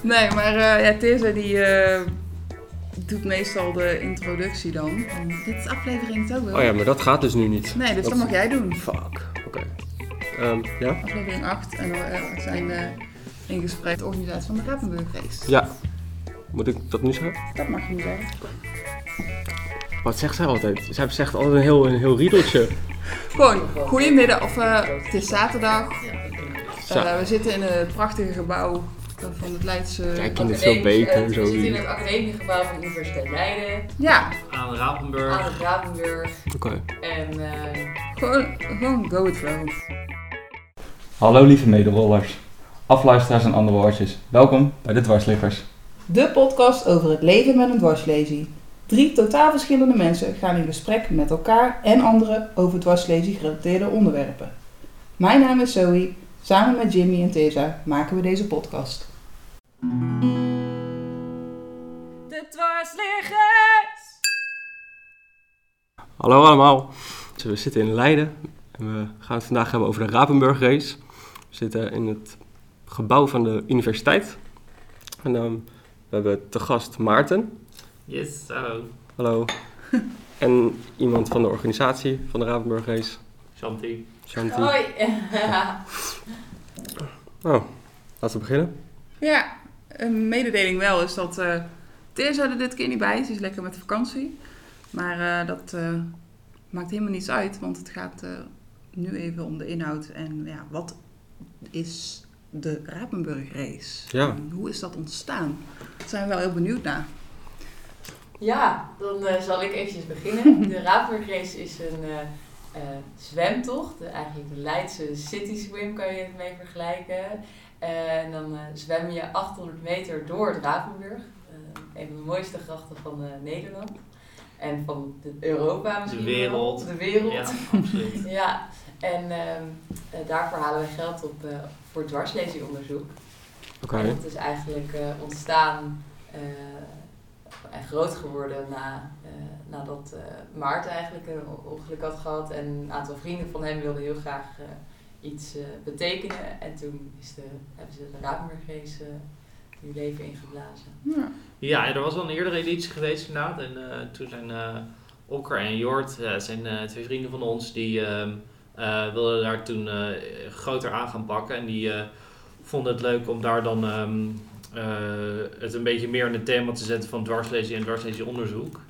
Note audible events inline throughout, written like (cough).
Nee, maar eh ja, Tessa die eh, doet meestal de introductie dan. En dit is aflevering zo wel. Oh ja, maar dat gaat dus nu niet. Nee, dus Dat- dat mag jij doen. Fuck. Oké. Ehm, ja? Aflevering 8. En we eh, zijn in gesprek met de organisatie van de Rapenburg Race. Ja. Moet ik dat nu zeggen? Dat mag je niet zeggen. Wat zegt zij altijd? Zij zegt altijd een heel, een heel riedeltje. Gewoon, goedemiddag. Of het is zaterdag. We zitten in het prachtige gebouw van het Leidse... Kijk, kan dit veel beter. eh, Zo. Zitten in het academiegebouw van de Universiteit Leiden, Ja, aan Rapenburg. aan het Rapenburg. Oké. En eh, gewoon, gewoon go with flow. Hallo lieve medewollers, afluisteraars en andere woordjes. Welkom bij de Dwarsliggers. De podcast over het leven met een dwarslesie. Drie totaal verschillende mensen gaan in gesprek met elkaar en anderen over dwarslesie gerelateerde onderwerpen. Mijn naam is Zoe. Samen met Jimmy en Tessa maken we deze podcast. de dwarsliggers! Hallo allemaal. We zitten in Leiden en we gaan het vandaag hebben over de Rapenburg Race. We zitten in het gebouw van de universiteit. En ehm, we hebben te gast Maarten. Yes, hallo. Hallo. (laughs) en iemand van de organisatie van de Rapenburg Race, Shanti. Shanti. Hoi! Nou, (laughs) laten we beginnen. Ja, een mededeling wel is dat eh Tessa er dit keer niet bij is. Ze is lekker met vakantie. Maar eh, dat eh, maakt helemaal niets uit, want het gaat eh, nu even om de inhoud. En ja, wat is de Rapenburg Race? Ja. En hoe is dat ontstaan? Daar zijn we wel heel benieuwd naar. Ja, dan eh, zal ik eventjes beginnen. De Rapenburg Race is een eh, eh, zwemtocht. De, eigenlijk de Leidse City Swim kan je het mee vergelijken. Eh, en dan eh, zwem je 800 meter door. Eh, een van de mooiste grachten van eh, Nederland. En van de Europa misschien De wel. wereld. De wereld. Ja, absoluut. (laughs) Ja, en ehm, eh, daarvoor halen we geld op eh, voor dwarslezieonderzoek. Oké. En dat is eigenlijk eh, ontstaan eh, en groot geworden na, eh, nadat eh, Maarten eigenlijk een on- ongeluk had gehad. En een aantal vrienden van hem wilden heel graag eh, iets eh, betekenen. En toen is de, hebben ze de Rapenburg Race eh, nieuw leven ingeblazen. Ja. Ja, er was al een eerdere editie geweest inderdaad. En eh, toen zijn eh Okker en Jort, eh, zijn eh, twee vrienden van ons, die ehm, eh, wilden daar toen eh, groter aan gaan pakken. En die eh, vonden het leuk om daar dan ehm, eh, het een beetje meer in het thema te zetten van dwarslesie en dwarslezieonderzoek.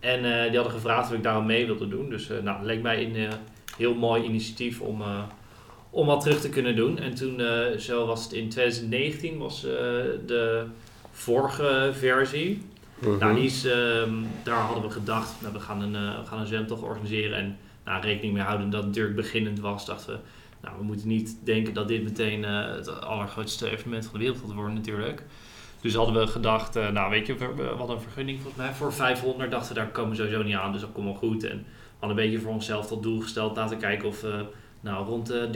En eh, die hadden gevraagd of ik daarom mee wilde doen. Dus eh, nou, het leek mij een eh, heel mooi initiatief om, eh, om wat terug te kunnen doen. En toen, eh, zo was het in 2019, was eh, de vorige versie. Mhm. Nou, die is, ehm, daar hadden we gedacht, nou, we, gaan een, eh, we gaan een zwemtocht organiseren. En nou, rekening mee houden dat het natuurlijk beginnend was, dachten we, nou, we moeten niet denken dat dit meteen eh, het allergrootste evenement van de wereld gaat worden natuurlijk. Dus hadden we gedacht, eh, nou weet je, we, hadden een vergunning volgens mij voor 500, dachten daar komen we sowieso niet aan, dus dat komt wel goed. En we hadden een beetje voor onszelf tot doel gesteld, laten kijken of we nou, rond de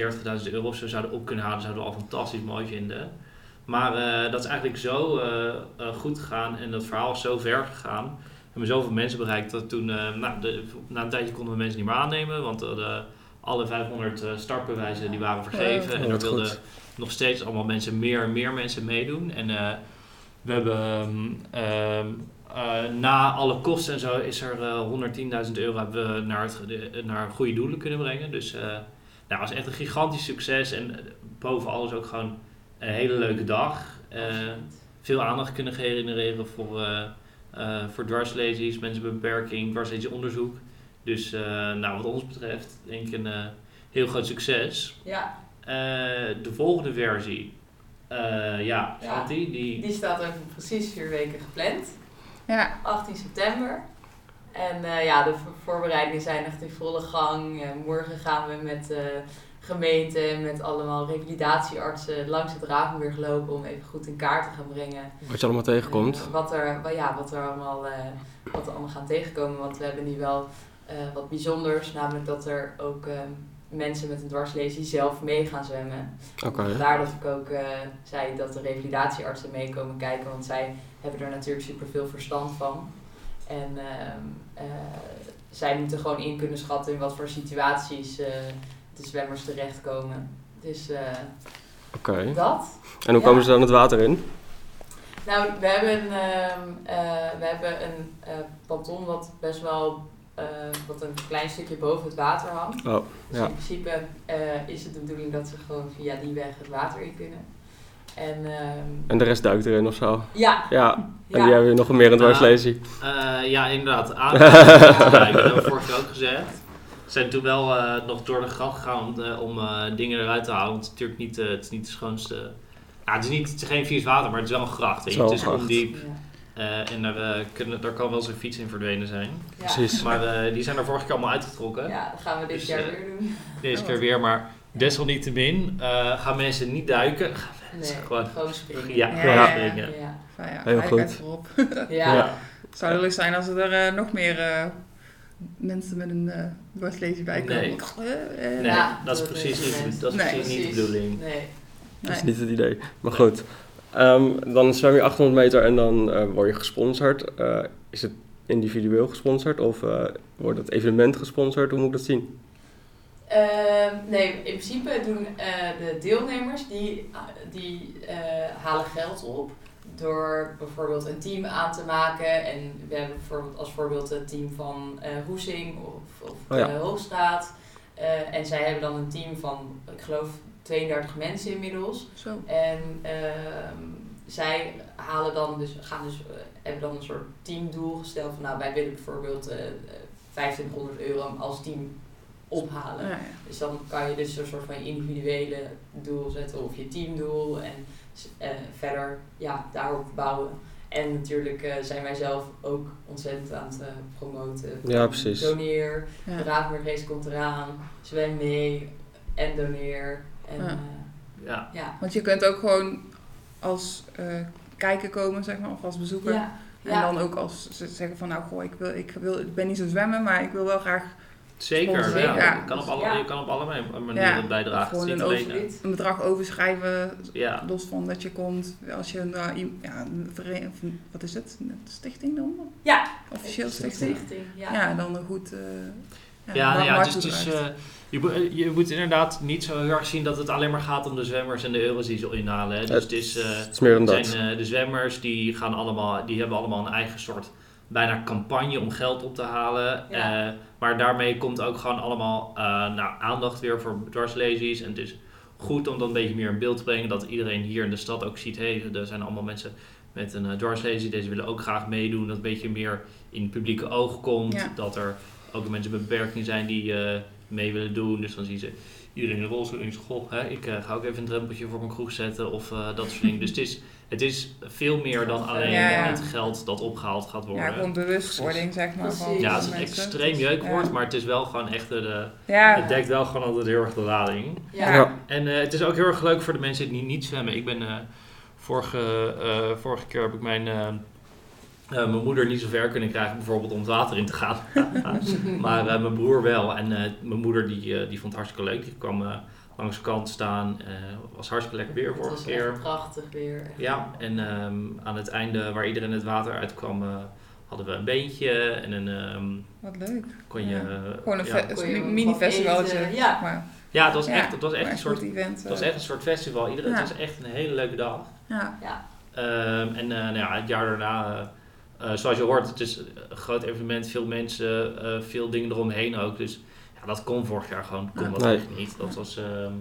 30.000 euro of zo zouden op kunnen halen, zouden we al fantastisch mooi vinden. Maar eh, dat is eigenlijk zo goed gegaan en dat verhaal is zo ver gegaan. We hebben zoveel mensen bereikt dat toen, nou, na een tijdje konden we mensen niet meer aannemen, want alle 500 eh, startbewijzen die waren vergeven. En er wat wilden goed. nog steeds allemaal mensen, meer en meer mensen meedoen. En eh, we hebben ehm, ehm, eh, na alle kosten en zo is er eh 110.000 euro hebben we naar, het, de- naar goede doelen kunnen brengen. Dus eh nou, het was echt een gigantisch succes en boven alles ook gewoon een hele leuke dag. Eh, veel aandacht kunnen genereren voor, eh eh voor dwarslesies, mensen met beperking, dwarslesieonderzoek. Dus eh, nou, wat ons betreft denk ik een eh, heel groot succes. Ja, Eh, de volgende versie, eh, ja, Ja. Die... die staat over precies vier weken gepland. Ja, 18 september. En eh, ja, de voor- voorbereidingen zijn echt in volle gang. En morgen gaan we met de gemeente en met allemaal revalidatieartsen langs het Ravenburg lopen om even goed in kaart te gaan brengen. Wat je allemaal tegenkomt. Wat, er, ja, wat, er allemaal, eh, wat we allemaal gaan tegenkomen. Want we hebben nu wel eh, wat bijzonders. Namelijk dat er ook eh, mensen met een dwarslesie zelf mee gaan zwemmen. Oké. Vandaar dat ik ook eh, zei dat de revalidatieartsen meekomen kijken, want zij hebben er natuurlijk super veel verstand van. En ehm, eh, zij moeten gewoon in kunnen schatten in wat voor situaties de zwemmers terechtkomen. Dus dat. En hoe Ja. komen ze dan het water in? Nou, we hebben, ehm, eh, we hebben een eh panton wat best wel eh, wat een klein stukje boven het water hangt. Oh, Dus ja. in principe eh, is het de bedoeling dat ze gewoon via die weg het water in kunnen. En ehm, En de rest duikt erin of zo. ja, Ja, en ja. die hebben we nog meer in het Ja. dwarslesie. Eh, ja, inderdaad. (laughs) Dat hebben we vorige keer ook gezegd. We zijn toen wel eh, nog door de gracht gegaan om, eh, om eh, dingen eruit te halen. Want het is natuurlijk niet, eh, het is niet de schoonste... Ja, het is, niet, het is geen vies water, maar het is wel een gracht. Weet je. Het is een ondiep. Eh, en daar, eh, kunnen, daar kan wel een fiets in verdwenen zijn. Ja. Precies. Maar eh, die zijn er vorige keer allemaal uitgetrokken. Ja, dat gaan we dit Dus, jaar weer doen. Deze keer weer, maar desalniettemin eh, gaan mensen niet duiken. Gaan Nee, mensen gewoon... gewoon springen. Ja, Ja, gewoon ja, springen. Ja. Ja, Heel goed. voorop. (laughs) Ja. Ja. Het zou leuk zijn als er nog meer eh, mensen met een uh, dwarslesie bij komen. Nee. Nee, Ja, dat is precies niet, het. dat is Nee, precies niet de bedoeling. Nee. Dat is nee. niet het idee. Maar goed. Ehm, dan zwem je 800 meter en dan eh, word je gesponsord. Eh, is het individueel gesponsord of eh, wordt het evenement gesponsord? Hoe moet ik dat zien? Ehm, nee, in principe doen de deelnemers die, die halen geld op door bijvoorbeeld een team aan te maken. En we hebben bijvoorbeeld als voorbeeld het team van Hoesing of, of Oh ja. Hoogstraat. En zij hebben dan een team van, ik geloof, 32 mensen inmiddels. Zo. En ehm, zij halen dan dus, gaan dus, eh, hebben dan een soort teamdoel gesteld van nou wij willen bijvoorbeeld eh, eh, 2500 euro als team ophalen. Ja, ja. Dus dan kan je dus een soort van individuele doel zetten of je teamdoel en eh, verder ja, daarop bouwen. En natuurlijk eh, zijn wij zelf ook ontzettend aan het promoten. Ja, precies. Doneer, de Ja. Raadmeerrace komt eraan, zwem mee en doneer. En, Ja. ja. Want je kunt ook gewoon als eh, kijker komen, zeg maar, of als bezoeker. Ja. En Ja. dan ook als ze zeggen van nou goh, ik, wil, ik, wil, ik ben niet zo zwemmen, maar ik wil wel graag Zeker. Je, kan op alle, Ja. je kan op allerlei manieren Ja, bijdragen. gewoon een eh, een bedrag overschrijven, Ja, los van dat je komt. Als je een, eh, ja, een wat is het, een stichting dan? Ja. Officieel stichting? stichting, Ja. Ja, dan een goed... eh ja, nou ja dus, dus, eh, je, moet- je moet inderdaad niet zo heel erg zien dat het alleen maar gaat om de zwemmers en de euro's die ze inhalen. Hè. Dus het is, eh, het is meer dan dat. zijn, eh, de zwemmers die, gaan allemaal, die hebben allemaal een eigen soort bijna campagne om geld op te halen. Ja. Eh, maar daarmee komt ook gewoon allemaal eh, nou, aandacht weer voor dwarslesies. En het is goed om dan een beetje meer in beeld te brengen dat iedereen hier in de stad ook ziet, hé, er zijn allemaal mensen met een uh, dwarslesie, deze willen ook graag meedoen. Dat een beetje meer in het publieke oog komt. Ja. Dat er ook mensen met beperking zijn die eh, mee willen doen. Dus dan zien ze iedereen in de rolstoel en goh, hè, ik eh, ga ook even een drempeltje voor mijn kroeg zetten of eh, dat soort dingen. Dus het is, het is veel meer dan alleen Ja, ja. het geld dat opgehaald gaat worden. ja, gewoon bewustwording, zeg maar. Van. Ja, het is een mensen. extreem jeukwoord, Ja. maar het is wel gewoon echt de, Ja, het dekt wel gewoon altijd heel erg de lading. Ja. Ja. En eh, het is ook heel erg leuk voor de mensen die niet zwemmen. Ik ben eh, vorige, eh, vorige keer heb ik mijn, eh, mijn moeder niet zo ver kunnen krijgen, bijvoorbeeld om het water in te gaan. (laughs) maar eh, mijn broer wel. En eh, mijn moeder die, eh, die vond het hartstikke leuk. Die kwam langs de kant staan. eh was hartstikke lekker weer Het vorige was keer. echt prachtig weer. Echt. Ja, en ehm, aan het einde waar iedereen het water uitkwam, hadden we een beentje en een ehm, wat leuk. kon je... Ja. Gewoon een ja. fe- Kon je een zeg ja. maar. ja, het was Ja, echt, het was echt een soort, event. het was echt een soort festival. Iedereen, Ja. Het was echt een hele leuke dag. Ja, Ehm, en eh, nou ja, het jaar daarna, eh, zoals je hoort, het is een groot evenement, veel mensen, eh, veel dingen eromheen ook. Dus ja, dat kon vorig jaar gewoon, kon Ja. dat Nee. echt niet. Dat was, ehm,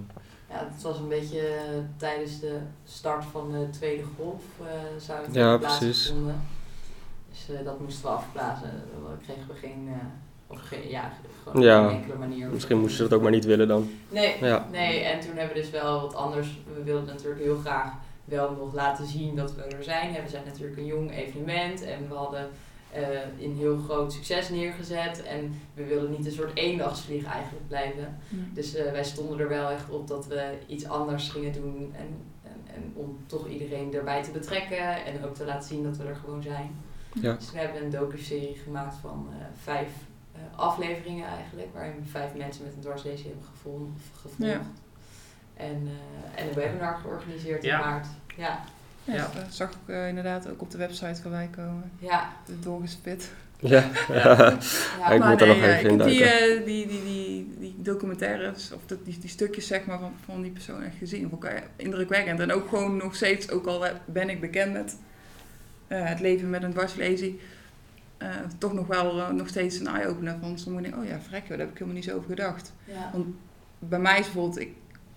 Ja, het was een beetje eh, tijdens de start van de tweede golf eh zou het Ja, precies. Dus eh, dat moesten we afblazen. Dan kregen we geen, eh, of geen, ja, gewoon Ja, op geen enkele manier. Misschien moesten ze dat ook maar niet willen dan. Nee, Ja. nee, en toen hebben we dus wel wat anders. We wilden natuurlijk heel graag wel nog laten zien dat we er zijn. We zijn natuurlijk een jong evenement en we hadden eh, een heel groot succes neergezet. En we wilden niet een soort eendagsvlieg eigenlijk blijven. Dus eh, wij stonden er wel echt op dat we iets anders gingen doen. En, en, en om toch iedereen erbij te betrekken en ook te laten zien dat we er gewoon zijn. Ja. Dus we hebben een docu-serie gemaakt van eh, vijf afleveringen eigenlijk. Waarin we vijf mensen met een dwarslesie hebben gevolgd. gevolgd. Ja. En, eh, en een webinar georganiseerd Ja. in maart. Ja, ja, Ja. dat zag ik eh, inderdaad ook op de website voorbij komen. ja, De doorgespit. Ja. ja. Ik maar moet daar nog even ik heb die, induiken. eh, die, die, die, die documentaires, of dat, die, die stukjes zeg maar, van, van die persoon echt gezien. Vond ik indrukwekkend. En ook gewoon nog steeds, ook al ben ik bekend met eh, het leven met een dwarslesie eh, toch nog wel nog steeds een eye-opener. Van sommige dingen, oh ja, vrek, daar heb ik helemaal niet zo over gedacht. Ja. Bij mij is bijvoorbeeld, ik,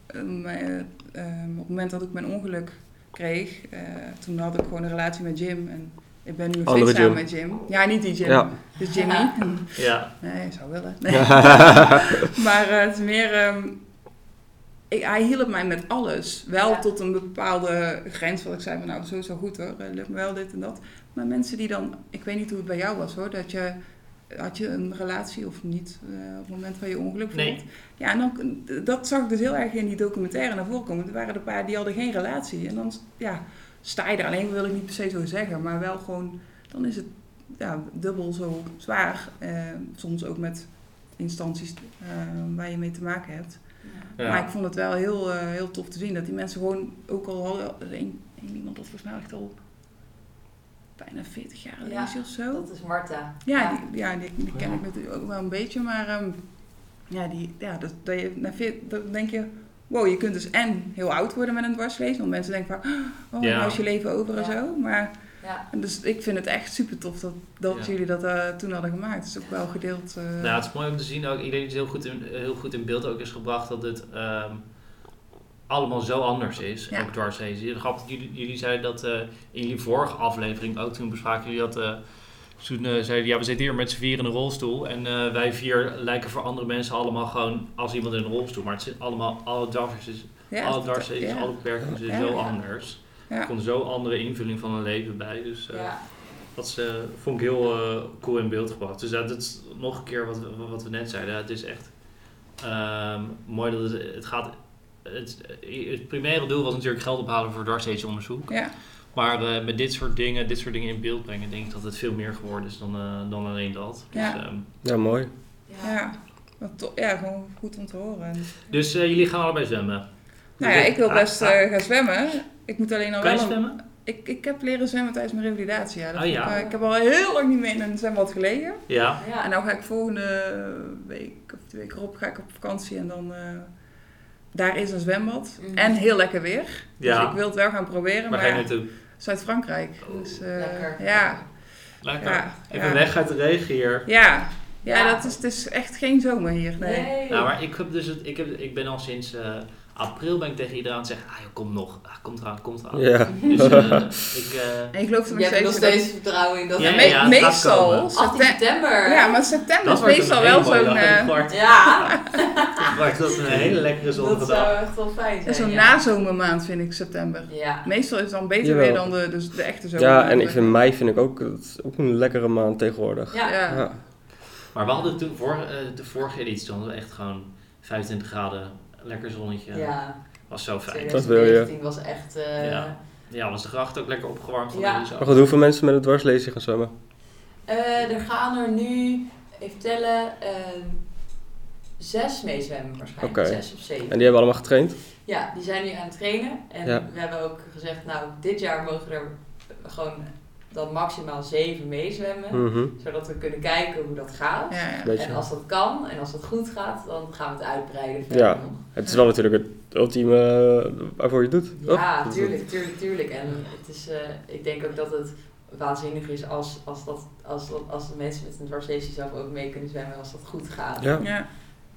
ehm, eh, ehm, op het moment dat ik mijn ongeluk kreeg, eh, toen had ik gewoon een relatie met Jim. En ik ben nu nog steeds samen met Jim. Ja, niet die Jim, Ja. dus Jimmy. Ja. (laughs) Ja, Nee, zou willen. (laughs) Nee. (laughs) maar eh, het is meer... ehm, ik, hij hielp mij met alles. Wel Ja. tot een bepaalde grens. Wat ik zei van nou, wel goed hoor. eh, lukt me wel dit en dat. Maar mensen die dan... Ik weet niet hoe het bij jou was hoor. Dat je... Had je een relatie of niet eh, op het moment van je ongeluk Nee. bijvoorbeeld? Ja, en dan, dat zag ik dus heel erg in die documentaire naar voren komen. Er waren er een paar die hadden geen relatie. En dan ja, sta je er alleen, wil ik niet per se zo zeggen. Maar wel gewoon, dan is het ja, dubbel zo zwaar. Eh, soms ook met instanties eh, waar je mee te maken hebt. Ja. Maar ik vond het wel heel, eh, heel tof te zien dat die mensen gewoon ook al hadden. er een iemand dat volgens mij echt al bijna 40 jaar Ja, leest of zo. Dat is Marta. Ja, die, ja, die, die ken ik natuurlijk ook wel een beetje, maar ehm, ja, die, ja dat, dat je, na veer- dan denk je, wow, je kunt dus en heel oud worden met een dwarslees, want mensen denken van, (gasps) oh, Ja. nou is je leven over en Ja. zo, maar Ja. en dus ik vind het echt super tof dat, dat Ja. jullie dat eh, toen hadden gemaakt. Het is ook wel gedeeld. eh, Nou, het is mooi om te zien ook. Ik denk dat het heel goed in, heel goed in beeld ook is gebracht dat het ehm, allemaal zo anders is. Ja. Ook dwarslezen. Grappig, jullie, jullie zeiden dat eh, in jullie vorige aflevering ook toen bespraken jullie dat. eh, toen eh, zeiden ja, we zitten hier met z'n vier in een rolstoel. En eh, wij vier lijken voor andere mensen allemaal gewoon als iemand in een rolstoel. Maar het zit allemaal, alle dwarslezen, ja, alle ja. alle beperkingen zijn Ja. zo Ja. anders. Ja. Er komt zo'n andere invulling van een leven bij. Dus eh, Ja. dat is, vond ik heel eh, cool in beeld gebracht. Dus dat is nog een keer wat we, wat we net zeiden. Het is echt ehm, mooi dat het, het gaat. Het, het primaire doel was natuurlijk geld ophalen voor dwarslezen onderzoek. Ja, Maar eh, met dit soort dingen, dit soort dingen in beeld brengen, denk ik dat het veel meer geworden is dan, eh, dan alleen dat. Ja. Dus, ehm, Ja, mooi. Ja. ja. Wat ja, gewoon goed om te horen. En- dus eh, jullie gaan allebei zwemmen. nou ja, ik wil Ah, best ah. eh, gaan zwemmen. Ik moet alleen al Kan je wel een- zwemmen? Ik, ik heb leren zwemmen tijdens mijn revalidatie. Ja. Dat Oh, vond ja. ik, ik heb al heel lang niet meer in een zwembad gelegen. Ja. Ja. En nou ga ik volgende week of de week erop ga ik op vakantie en dan eh, daar is een zwembad. Mhm. En heel lekker weer. Ja. Dus ik wil het wel gaan proberen. Waar ga je Maar naartoe? Zuid-Frankrijk. Oh, Dus, eh, lekker. Ja, Lekker. Ja, Even ja. weg uit de regen hier. ja. Ja, Ja. dat is, het is echt geen zomer hier. Nee. Nee. Nou, maar ik, heb dus het, ik, heb, ik ben al sinds eh, april ben ik tegen iedereen aan het zeggen, ah joh, kom nog, ah, komt eraan, komt eraan. Ja. Dus eh, (laughs) ik, eh, En ik geloof er nog hebt nog steeds... steeds vertrouwen in dat Ja, Me- het ja, meestal. komen. 18 septem- september. ja, maar september dat is meestal een wel zo'n... eh. Ja, (laughs) (laughs) Maar dat is een (laughs) hele lekkere zonnige dat dag. zou echt wel fijn zijn. Zo'n ja. nazomermaand vind ik september. Ja. Meestal is het dan beter Jawel. weer dan de, dus de echte zomer. Ja, en ik vind mei vind ik ook, dat is ook een lekkere maand tegenwoordig. Ja. Ja. Ja. Maar we hadden toen, voor, eh, de vorige editie, toen hadden we echt gewoon 25 graden, lekker zonnetje. Ja, Was zo fijn. Dat wil je. 2019 was echt... eh, Ja. Ja, was de gracht ook lekker opgewarmd van Ja. Maar goed, hoeveel mensen met het dwarslezen gaan zwemmen? eh, er gaan er nu, even tellen, zes meezwemmen waarschijnlijk. Zes of zeven. En die hebben allemaal getraind? Ja, die zijn nu aan het trainen. En Ja. we hebben ook gezegd, nou, dit jaar mogen er gewoon dan maximaal zeven meezwemmen. Mhm. Zodat we kunnen kijken hoe dat gaat. Ja, ja. Beetje. En als dat kan en als het goed gaat, dan gaan we het uitbreiden verder Ja. nog. Het is wel natuurlijk het ultieme eh, waarvoor je het doet. Ja, Dat tuurlijk, tuurlijk, tuurlijk. En het is, eh, ik denk ook dat het waanzinnig is als, als, dat, als, dat, als de mensen met een dwarslesie zelf ook mee kunnen zwemmen als dat goed gaat. Ja.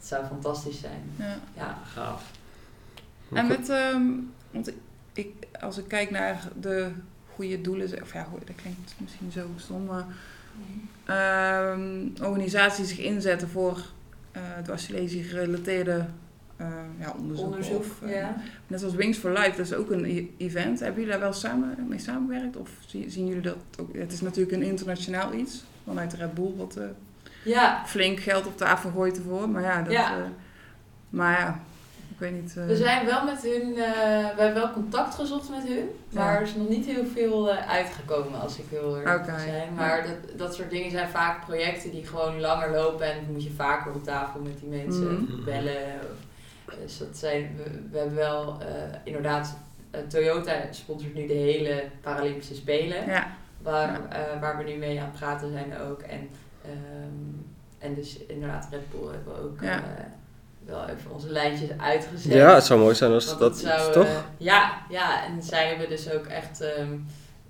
Het zou fantastisch zijn. ja. Ja. Gaaf. En met, ehm, want ik, als ik kijk naar de goede doelen, of ja, dat klinkt misschien zo stom, maar ehm, organisaties zich inzetten voor uh, dwarslesie gerelateerde eh, ja, onderzoek. Onderzoek, Of, eh, ja. Net als Wings for Life, dat is ook een e- event. Hebben jullie daar wel samen mee samengewerkt? Of zie- zien jullie dat ook? Het is natuurlijk een internationaal iets vanuit Red Bull, wat eh, Ja, flink geld op tafel gooit ervoor. Maar ja, dat, Ja. eh, maar ja, ik weet niet. eh, we zijn wel met hun, eh, we hebben wel contact gezocht met hun, maar Ja. er is nog niet heel veel eh, uitgekomen als ik heel eerlijk zijn. ja. Maar dat, dat soort dingen zijn vaak projecten die gewoon langer lopen en dan moet je vaker op tafel met die mensen Mhm. bellen. Dus dat zijn, we, we hebben wel eh, inderdaad, Toyota sponsort nu de hele Paralympische Spelen. ja, Waar, eh, waar we nu mee aan het praten zijn ook. En, ehm, en dus inderdaad, Red Bull hebben we ook Ja. eh, wel even onze lijntjes uitgezet. Ja, het zou mooi zijn als dat, zou, toch? eh, ja, ja, en zij hebben dus ook echt ehm,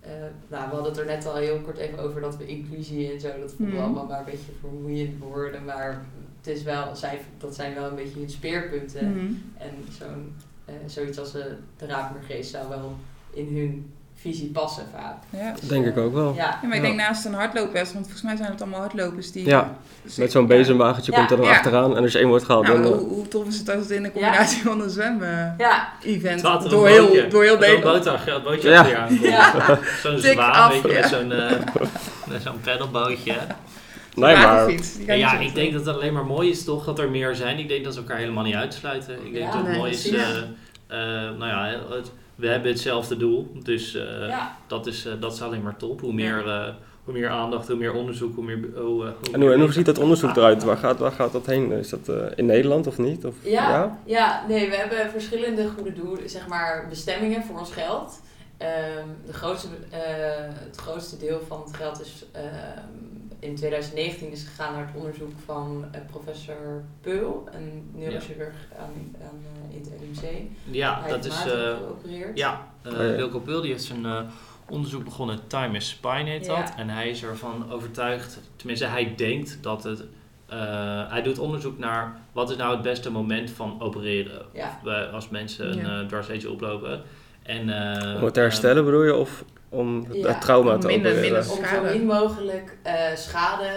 eh, nou, we hadden het er net al heel kort even over dat we inclusie en zo, dat vonden we Mhm. allemaal maar een beetje vermoeiend woorden. Maar het is wel, zij, dat zijn wel een beetje hun speerpunten. Mhm. En zo'n, eh, zoiets als eh, de Raadmergeest zou wel in hun visie passen vaak. Ja. Dus, Denk eh, ik ook wel. Ja, Ja, maar ik Ja. denk naast een hardloopwedstrijd, want volgens mij zijn het allemaal hardlopers die... Ja, Dus Met zo'n bezemwagentje Ja. komt er dan Ja. achteraan en als je één wordt gehaald, Nou, dan... hoe, hoe tof is het als het in de combinatie van een zwem-event door, een heel, door heel Zo'n Nederland. achter- bootje Ja. achter je aankomt. Ja. (laughs) Zo'n zwaan, af, weet je, zo'n, eh, (laughs) zo'n pedalbootje. nee, maar... Ja, ik denk dat het alleen maar mooi is toch dat er meer zijn. Ik denk dat ze elkaar helemaal niet uitsluiten. Ik denk Ja, dat het nee, mooi is. eh, eh, nou ja, het- we hebben hetzelfde doel. Dus eh, ja. dat, is, eh, dat is alleen maar top. Hoe meer, eh, hoe meer aandacht, hoe meer onderzoek, hoe meer... Hoe, eh, En hoe, en hoe ziet dat onderzoek Ah. eruit? Waar gaat, waar gaat dat heen? Is dat eh, in Nederland of niet? Of, Ja, ja? nee, we hebben verschillende goede doelen, zeg maar bestemmingen voor ons geld. Ehm, de grootste, eh, het grootste deel van het geld is ehm, in 2019 is gegaan naar het onderzoek van eh, professor Peul, een neurochirurg aan, aan, eh, in het LUMC. Ja, Hij dat heeft is... eh, geopereerd. ja, eh Oh, ja. Wilco Pul die heeft zijn eh, onderzoek begonnen. Time is Spine heet Ja. dat. En hij is ervan overtuigd, tenminste hij denkt dat het... eh, hij doet onderzoek naar wat is nou het beste moment van opereren. Ja. Als mensen een Ja. uh, oplopen. En, eh, Om het te herstellen bedoel je? Of om het, Ja, het trauma om te minder- Om zo min mogelijk eh, schade,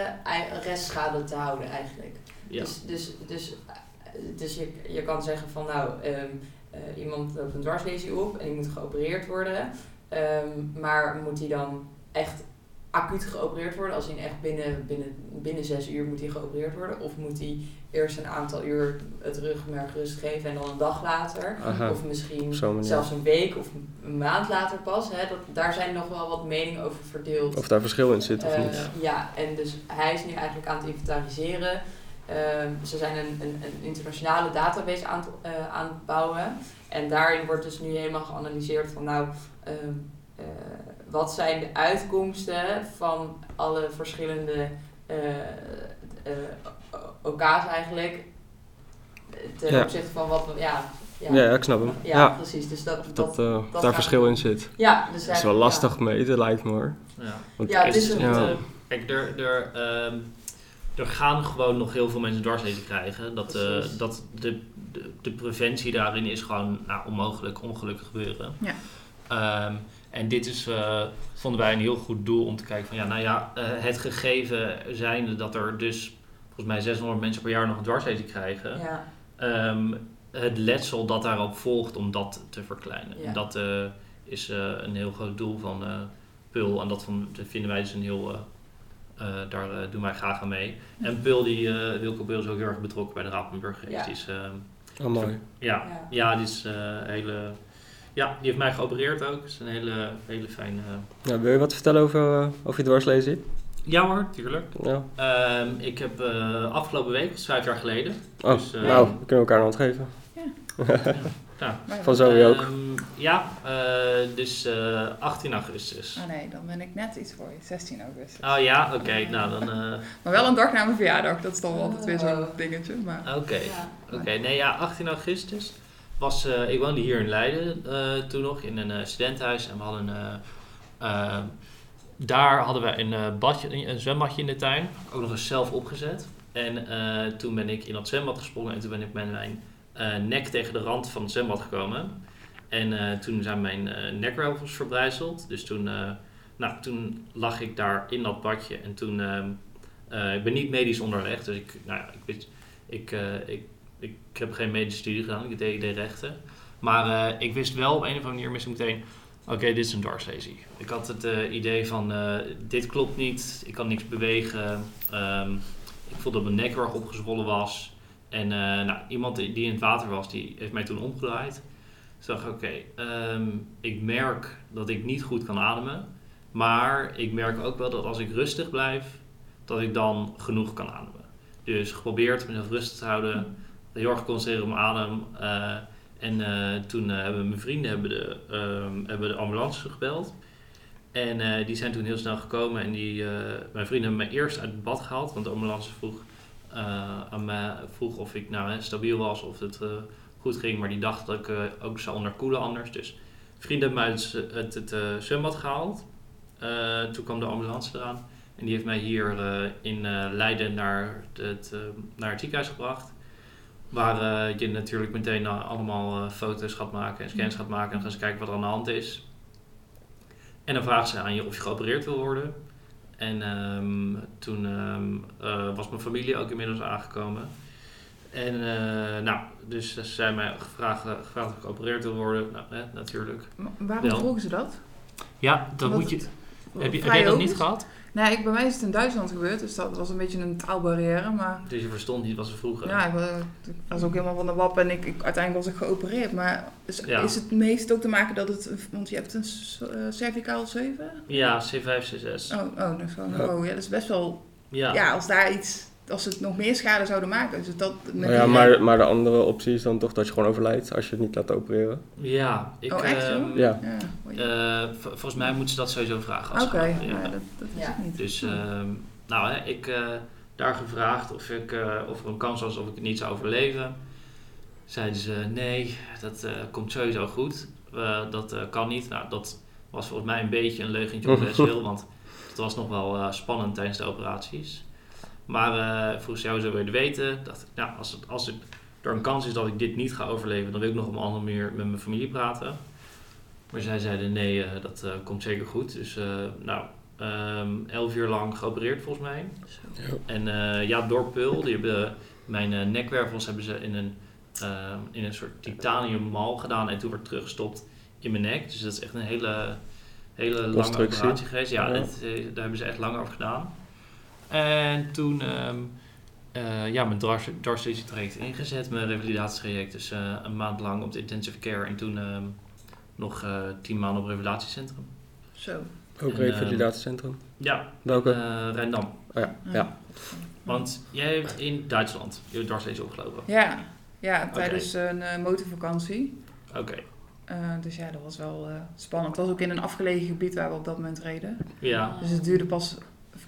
restschade te houden eigenlijk. ja. Dus, dus, dus, eh, dus je, je kan zeggen van nou, ehm, eh, iemand loopt een dwarslesie op en die moet geopereerd worden. Ehm, maar moet die dan echt acuut geopereerd worden? Als in echt binnen, binnen, binnen zes uur moet hij geopereerd worden? Of moet hij eerst een aantal uur het rugmerg rust geven en dan een dag later? Aha. Of misschien zelfs een week of een maand later pas. Hè? Dat, daar zijn nog wel wat meningen over verdeeld. Of daar verschil in zit of Eh, niet? Ja, en dus hij is nu eigenlijk aan het inventariseren. Ehm, ze zijn een, een, een internationale database aan, het, eh, aan het bouwen. En daarin wordt dus nu helemaal geanalyseerd van nou, ehm, eh, wat zijn de uitkomsten van alle verschillende eh eh, OK's eigenlijk. Ten Ja. opzichte van wat we, ja, ja, Ja, ja, ik snap hem. ja, Ja, precies. Dus dat, dat, dat, eh, dat daar verschil in zit. ja, dus Dat is wel lastig meten, lijkt me hoor. Ja. Want Ja, het is het, een- eh, Ja. kijk, er, er, ehm, er gaan gewoon nog heel veel mensen dwarslezen krijgen. Dat, eh, dat de, de, de preventie daarin is gewoon nou, onmogelijk ongelukken gebeuren. Ja. Ehm, en dit is, eh, vonden wij een heel goed doel om te kijken van ja, nou ja, eh, het gegeven zijnde dat er dus volgens mij 600 mensen per jaar nog een dwarslesie krijgen. ja. Ehm, het letsel dat daarop volgt om dat te verkleinen. Ja. En dat eh, is eh, een heel groot doel van eh Pul. En dat, van, dat vinden wij dus een heel... eh, eh, daar doen wij graag aan mee. En Pul, die, eh Wilco Pul is ook heel erg betrokken bij de Burgergeest. Ja. Die is, ehm, Oh, mooi. ja, Ja. ja, die is eh, hele... Ja, die heeft mij geopereerd ook. Dat is een hele, hele fijne... Ja, wil je wat vertellen over, eh, over je dwarslezing? Ja hoor, tuurlijk. Ja. Ehm, ik heb eh, afgelopen week, dat is vijf jaar geleden... Oh, Dus, eh, nou, we kunnen elkaar een hand geven. ja, (laughs) Maar- Van zo ook. Ehm, ja, eh, dus eh, 18 augustus. Oh nee, dan ben ik net iets voor je. 16 augustus. Oh ja, oké. nou dan. eh, (laughs) Maar wel een dag na mijn verjaardag. Dat is dan wel altijd weer zo'n dingetje. Maar Oké. Ja. Oké, nee ja, 18 augustus was. eh, ik woonde hier in Leiden eh, toen nog in een eh, studentenhuis en we hadden. daar hadden we een, badje, een zwembadje in de tuin, ook nog eens zelf opgezet. En toen ben ik in dat zwembad gesprongen en toen ben ik met mijn nek tegen de rand van het zwembad gekomen. En toen zijn mijn nekwervels verbrijzeld. Dus toen, nou, toen lag ik daar in dat badje en toen. ik ben niet medisch onderlegd, dus ik, nou ja, ik, ik, eh, ik, ik heb geen medische studie gedaan, ik deed, ik deed rechten. Maar eh, ik wist wel op een of andere manier, ik meteen, oké, dit is een dwarslesie. Ik had het eh, idee van, eh, dit klopt niet, ik kan niks bewegen. Ehm, ik voelde dat mijn nek erg opgezwollen was. En nou, iemand die in het water was, die heeft mij toen omgedraaid. Dus dacht ik, oké, ehm, ik merk dat ik niet goed kan ademen. Maar ik merk ook wel dat als ik rustig blijf, dat ik dan genoeg kan ademen. Dus geprobeerd mezelf rustig te houden, heel erg concentreren op adem. eh, en eh, toen eh, hebben mijn vrienden hebben de, ehm, hebben de ambulance gebeld. En die zijn toen heel snel gekomen en die, mijn vrienden hebben me eerst uit het bad gehaald, want de ambulance vroeg, aan mij, vroeg of ik nou stabiel was, of het goed ging, maar die dacht dat ik ook zou onderkoelen anders. Dus vrienden hebben me uit het, het, zwembad gehaald. Eh, toen kwam de ambulance eraan. En die heeft mij hier in Leiden naar het, naar het ziekenhuis gebracht. Waar eh, je natuurlijk meteen eh, allemaal eh, foto's gaat maken en scans gaat maken. En dan gaan ze kijken wat er aan de hand is. En dan vragen ze aan je of je geopereerd wil worden. En ehm, toen ehm, eh, was mijn familie ook inmiddels aangekomen. En eh, nou, dus ze zijn mij gevraagd, gevraagd of ik geopereerd wil worden. Nou, hè, natuurlijk. Maar waarom Wel. vroegen ze dat? Ja, dan Omdat moet je. het Heb, je, heb vrij jij dat niet is? gehad? Nee, ik, bij mij is het in Duitsland gebeurd, dus dat was een beetje een taalbarrière. Maar Dus je verstond niet wat ze vroegen. ja, ik, wa- ik was ook helemaal van de wap en ik, ik, uiteindelijk was ik geopereerd. Maar is, Ja. is het meest ook te maken dat het, want je hebt een eh, cervicaal 7? Ja, C5, C6. Oh, oh, dat is gewoon, Ja. oh ja, dat is best wel, Ja. ja, als daar iets, als ze het nog meer schade zouden maken. Dus dat, met Nou ja, maar, maar de andere optie is dan toch dat je gewoon overlijdt als je het niet laat opereren. Ja, ik, Oh, echt, joh? Ja. Eh, volgens mij moeten ze dat sowieso vragen. als ze Oké, ja. Dat, dat is Ja. het niet. Dus, Hm. ehm, nou, hè, ik eh, daar gevraagd of, ik, eh, of er een kans was of ik het niet zou overleven. Zeiden ze nee, dat eh, komt sowieso goed. Eh, dat eh, kan niet. Nou, dat was volgens mij een beetje een leugentje op best (laughs) veel, want het was nog wel eh, spannend tijdens de operaties. Maar eh vroeg ze jou zo willen weten. Dacht ik, nou, als, het, als het, er een kans is dat ik dit niet ga overleven, dan wil ik nog op een andere manier met mijn familie praten. Maar zij zeiden nee, eh, dat eh, komt zeker goed. Dus eh, nou, ehm, elf uur lang geopereerd volgens mij. En eh, ja, door Pul, die hebben mijn eh, nekwervels hebben ze in een, ehm, in een soort titanium mal gedaan en toen wordt teruggestopt in mijn nek. Dus dat is echt een hele, hele lange operatie geweest. Ja, Ja. het, daar hebben ze echt lang over gedaan. En toen ehm eh, ja, mijn dwars, dwarslesie-traject ingezet, mijn revalidatietraject. Dus eh, een maand lang op de intensive care en toen ehm, nog eh, tien maanden op het revalidatiecentrum. Zo. Ook En, revalidatiecentrum. Ja, Welke? eh Rijndam. oh ja, ja. Want jij hebt in Duitsland je dwarslesie opgelopen. Ja, ja tijdens een eh, motorvakantie. Oké. Eh, dus ja, dat was wel eh, spannend. Het was ook in een afgelegen gebied waar we op dat moment reden. Ja. Dus het duurde pas,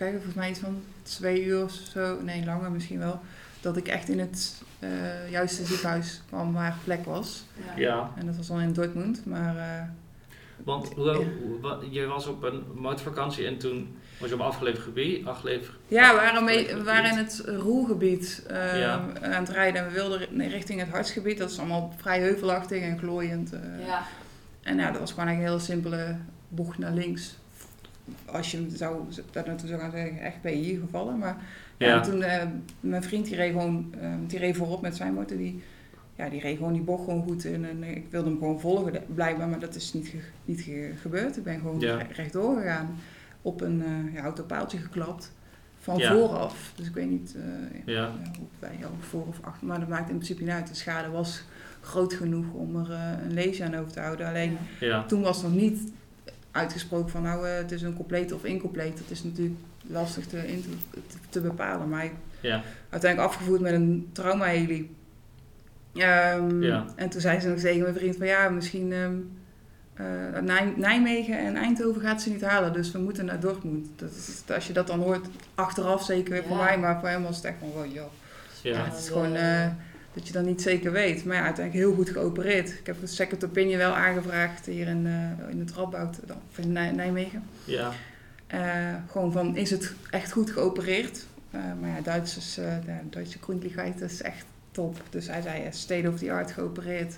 kijken, volgens mij iets van twee uur of zo, nee langer misschien wel, dat ik echt in het eh, juiste ziekenhuis kwam waar plek was. Ja. En dat was dan in Dortmund, maar eh, Want hoe, je was op een motorvakantie en toen was je op een afgelegen gebied. Afgelegen, ja, we waren, mee, we waren in het Roergebied eh, Ja. aan het rijden en we wilden ri- richting het hartsgebied. Dat is allemaal vrij heuvelachtig en glooiend. eh. Ja. En ja, dat was gewoon eigenlijk een hele simpele bocht naar links. Als je zou, daar naartoe zou gaan zeggen, echt ben je hier gevallen. Maar ja, toen, eh, mijn vriend die reed gewoon, eh, die reed voorop met zijn motor. Die, ja, die reed gewoon die bocht gewoon goed in. En ik wilde hem gewoon volgen, blijkbaar. Maar dat is niet, ge- niet ge- gebeurd. Ik ben gewoon Ja. re- rechtdoor gegaan. Op een eh ja, autopaaltje geklapt. Van Ja. vooraf. Dus ik weet niet eh, Ja. hoe bij jou voor of achter. Maar dat maakt in principe niet uit. De schade was groot genoeg om er eh, een leesje aan over te houden. Alleen toen was nog niet uitgesproken van nou eh, het is een compleet of incompleet. Dat is natuurlijk lastig te, in te, te bepalen. Maar ik Ja. uiteindelijk afgevoerd met een traumaheli. Ehm, Ja. En toen zei ze nog tegen mijn vriend van ja, misschien ehm, eh, Nij- Nijmegen en Eindhoven gaat ze niet halen. Dus we moeten naar Dortmund. Dat is, als je dat dan hoort, achteraf zeker voor Ja. mij. Maar voor hem was het echt van wow, joh. Ja, Ja. het is gewoon eh, dat je dan niet zeker weet. Maar ja, uiteindelijk heel goed geopereerd. Ik heb een second opinion wel aangevraagd hier in, eh, in het Radboud, of in Nij- Nijmegen. Ja. Eh, gewoon van, is het echt goed geopereerd? Eh, maar ja, Duitsers, eh de Duitse Grundlichkeit is echt top. Dus hij zei, eh, state of the art geopereerd.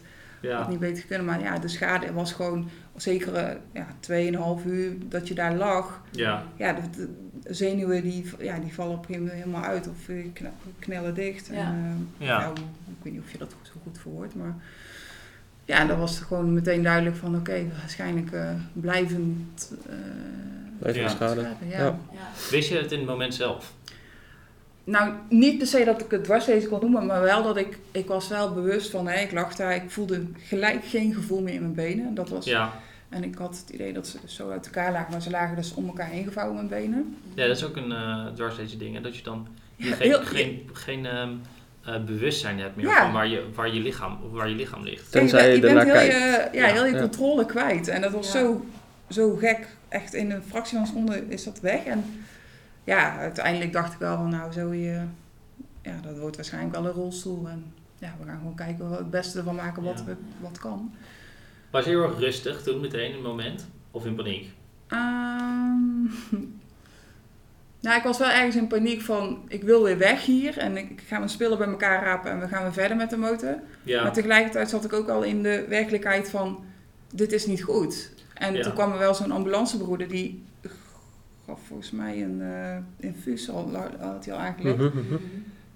Had Ja. niet beter kunnen. Maar ja, de schade was gewoon zeker ja, 2,5 uur dat je daar lag. Ja. Ja, de, de zenuwen die, ja, die vallen op een gegeven moment helemaal uit of eh, kna- knellen dicht. Ja. En, eh, Ja. nou, ik weet niet of je dat zo goed verwoordt, maar ja, dan was het gewoon meteen duidelijk van oké, waarschijnlijk eh, blijvend eh, Blijvende Ja. schade. ja. Ja. Ja. Wist je het in het moment zelf? Nou, niet per se dat ik het dwarslezen kon noemen, maar wel dat ik, ik was wel bewust van, hè, ik lag daar, ik voelde gelijk geen gevoel meer in mijn benen. Dat was, Ja. En ik had het idee dat ze dus zo uit elkaar lagen, maar ze lagen dus om elkaar heen gevouwen, mijn benen. Ja, dat is ook een uh, dwarslezen ding. Hè? Dat je dan Ja, geen, heel- geen, geen ehm, eh, bewustzijn hebt meer Ja. van waar je, waar, je lichaam, waar je lichaam ligt. Tenzij je je, bent heel kijkt. je, ja, Ja. heel je controle kwijt. En dat was Ja. zo, zo gek. Echt in een fractie van een seconde is dat weg. En ja, uiteindelijk dacht ik wel van nou, zo je, ja, dat wordt waarschijnlijk wel een rolstoel. En ja, we gaan gewoon kijken wat het beste ervan maken wat, Ja. we, wat kan. Was je heel erg rustig toen meteen in het moment? Of in paniek? Ehm, Nou, ik was wel ergens in paniek van, ik wil weer weg hier en ik, ik ga mijn spullen bij elkaar rapen en we gaan weer verder met de motor. Ja, Maar tegelijkertijd zat ik ook al in de werkelijkheid van, dit is niet goed. En Ja. toen kwam er wel zo'n ambulancebroeder die gaf volgens mij een eh infuus al, had hij al aangelegd. Mhm, mhm.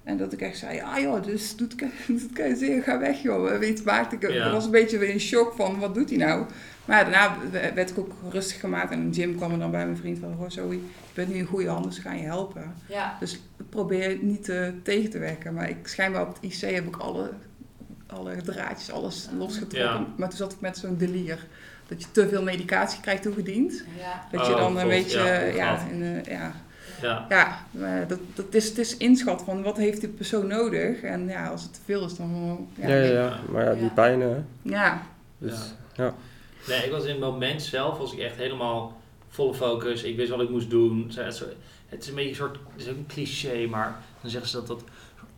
En dat ik echt zei, ah joh, dus doet het kan je zeer, ga weg joh. Weet, maakte ik, Ja. ik was een beetje weer in shock van, wat doet hij nou? Maar daarna werd ik ook rustig gemaakt en Jim kwam er dan bij mijn vriend van, hoor Zoe, je bent nu in goede handen, ze gaan je helpen. Ja. Dus probeer niet eh, tegen te werken. Maar ik schijnbaar op het IC heb ik alle, alle draadjes, alles losgetrokken. Ja. Maar toen zat ik met zo'n delier. Dat je te veel medicatie krijgt toegediend. Ja. Dat je Oh, dan een beetje, ja, ja, in, eh, ja, ja. ja, dat, dat is, het is inschat van wat heeft die persoon nodig. En ja, als het te veel is, dan... Ja, ja, ja. Maar ja, die Ja. pijn, hè. ja. Dus, Nee, ik was in het moment zelf was ik echt helemaal volle focus. Ik wist wat ik moest doen. Zo- Het is, het is een beetje een soort, het is ook een cliché, maar dan zeggen ze dat dat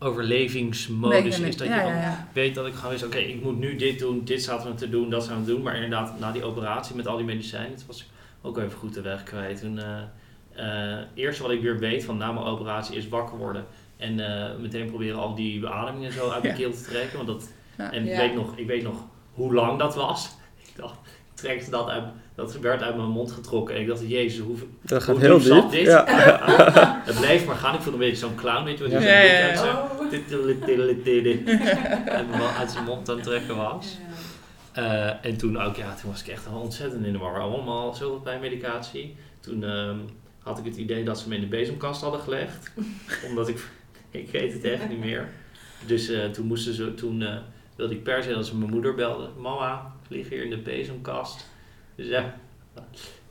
overlevingsmodus Nee, is. Dat ja, je ja, weet dat ik gewoon wist, oké, ik moet nu dit doen, dit staat er te doen, dat staan we te doen. Maar inderdaad, na die operatie met al die medicijnen, het was ik ook even goed de weg kwijt. Toen, eh eh, eerste wat ik weer weet van na mijn operatie is wakker worden. En eh, meteen proberen al die beademingen zo uit mijn Ja. keel te trekken. Want dat, Ja. en ik, Ja. weet nog, ik weet nog hoe lang dat was. (laughs) Ik dacht, dat uit, dat werd uit mijn mond getrokken. En ik dacht, jezus, hoe, dat gaat hoe heel diep zat diep. dit? Ja. (laughs) het bleef maar gaan. Ik voelde een beetje zo'n clown, weet je wat? Die Ja, Oh. Uit mijn- uit zijn mond aan het trekken was. Eh, en toen ook, ja, toen was ik echt ontzettend in de war. Allemaal zoveel pijnmedicatie. Toen ehm, had ik het idee dat ze me in de bezemkast hadden gelegd. (laughs) omdat ik, ik weet het echt niet meer. Dus eh, toen moesten ze, toen eh, wilde ik per se dat ze mijn moeder belde. Mama, ik lig hier in de bezemkast. Dus ja,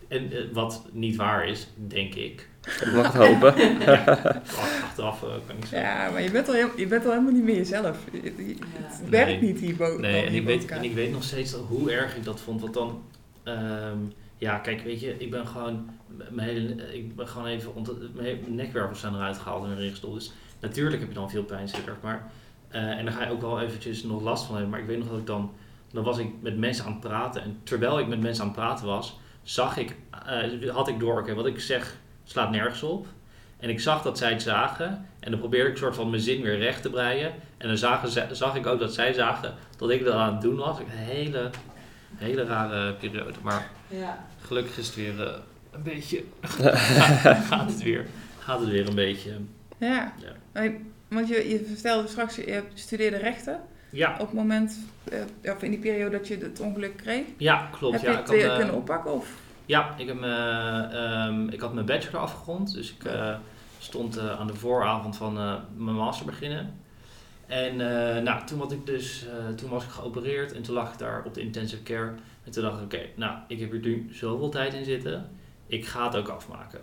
en eh, wat niet waar is, denk ik. Ik mag het hopen. (laughs) Achteraf eh, kan ik zeggen. ja, maar je bent, al heel, je bent al helemaal niet meer jezelf. Je- je- Het Nee. werkt niet hierboven. Nee, en ik, weet, en ik weet nog steeds hoe erg ik dat vond. Want dan, ehm, ja, kijk, weet je, ik ben gewoon, mijn hele, ik ben gewoon even, mijn nekwervels zijn eruit gehaald en erin gestopt. Dus natuurlijk heb je dan veel pijnstillers. Maar, eh, en daar ga je ook wel eventjes nog last van hebben. Maar ik weet nog dat ik dan, dan was ik met mensen aan het praten. En terwijl ik met mensen aan het praten was, zag ik, eh, had ik door, oké, wat ik zeg slaat nergens op. En ik zag dat zij het zagen. En dan probeerde ik soort van mijn zin weer recht te breien. En dan zagen, ze- zag ik ook dat zij zagen dat ik dat aan het doen was. Een hele, hele rare periode. Maar Ja. gelukkig is het weer eh, een beetje... (laughs) gaat, het weer, gaat het weer een beetje... Ja. Want je, je vertelde straks, je studeerde rechten Ja, op het moment, eh, of in die periode dat je het ongeluk kreeg. ja klopt. heb ja, je ik het had, kunnen oppakken? Of? Ja, ik, heb, ehm, ik had mijn bachelor afgerond. Dus ik eh, stond eh, aan de vooravond van mijn master beginnen. En nou, toen, was ik dus, toen was ik geopereerd en toen lag ik daar op de intensive care. En toen dacht ik, oké, nou, ik heb er nu zoveel tijd in zitten. Ik ga het ook afmaken.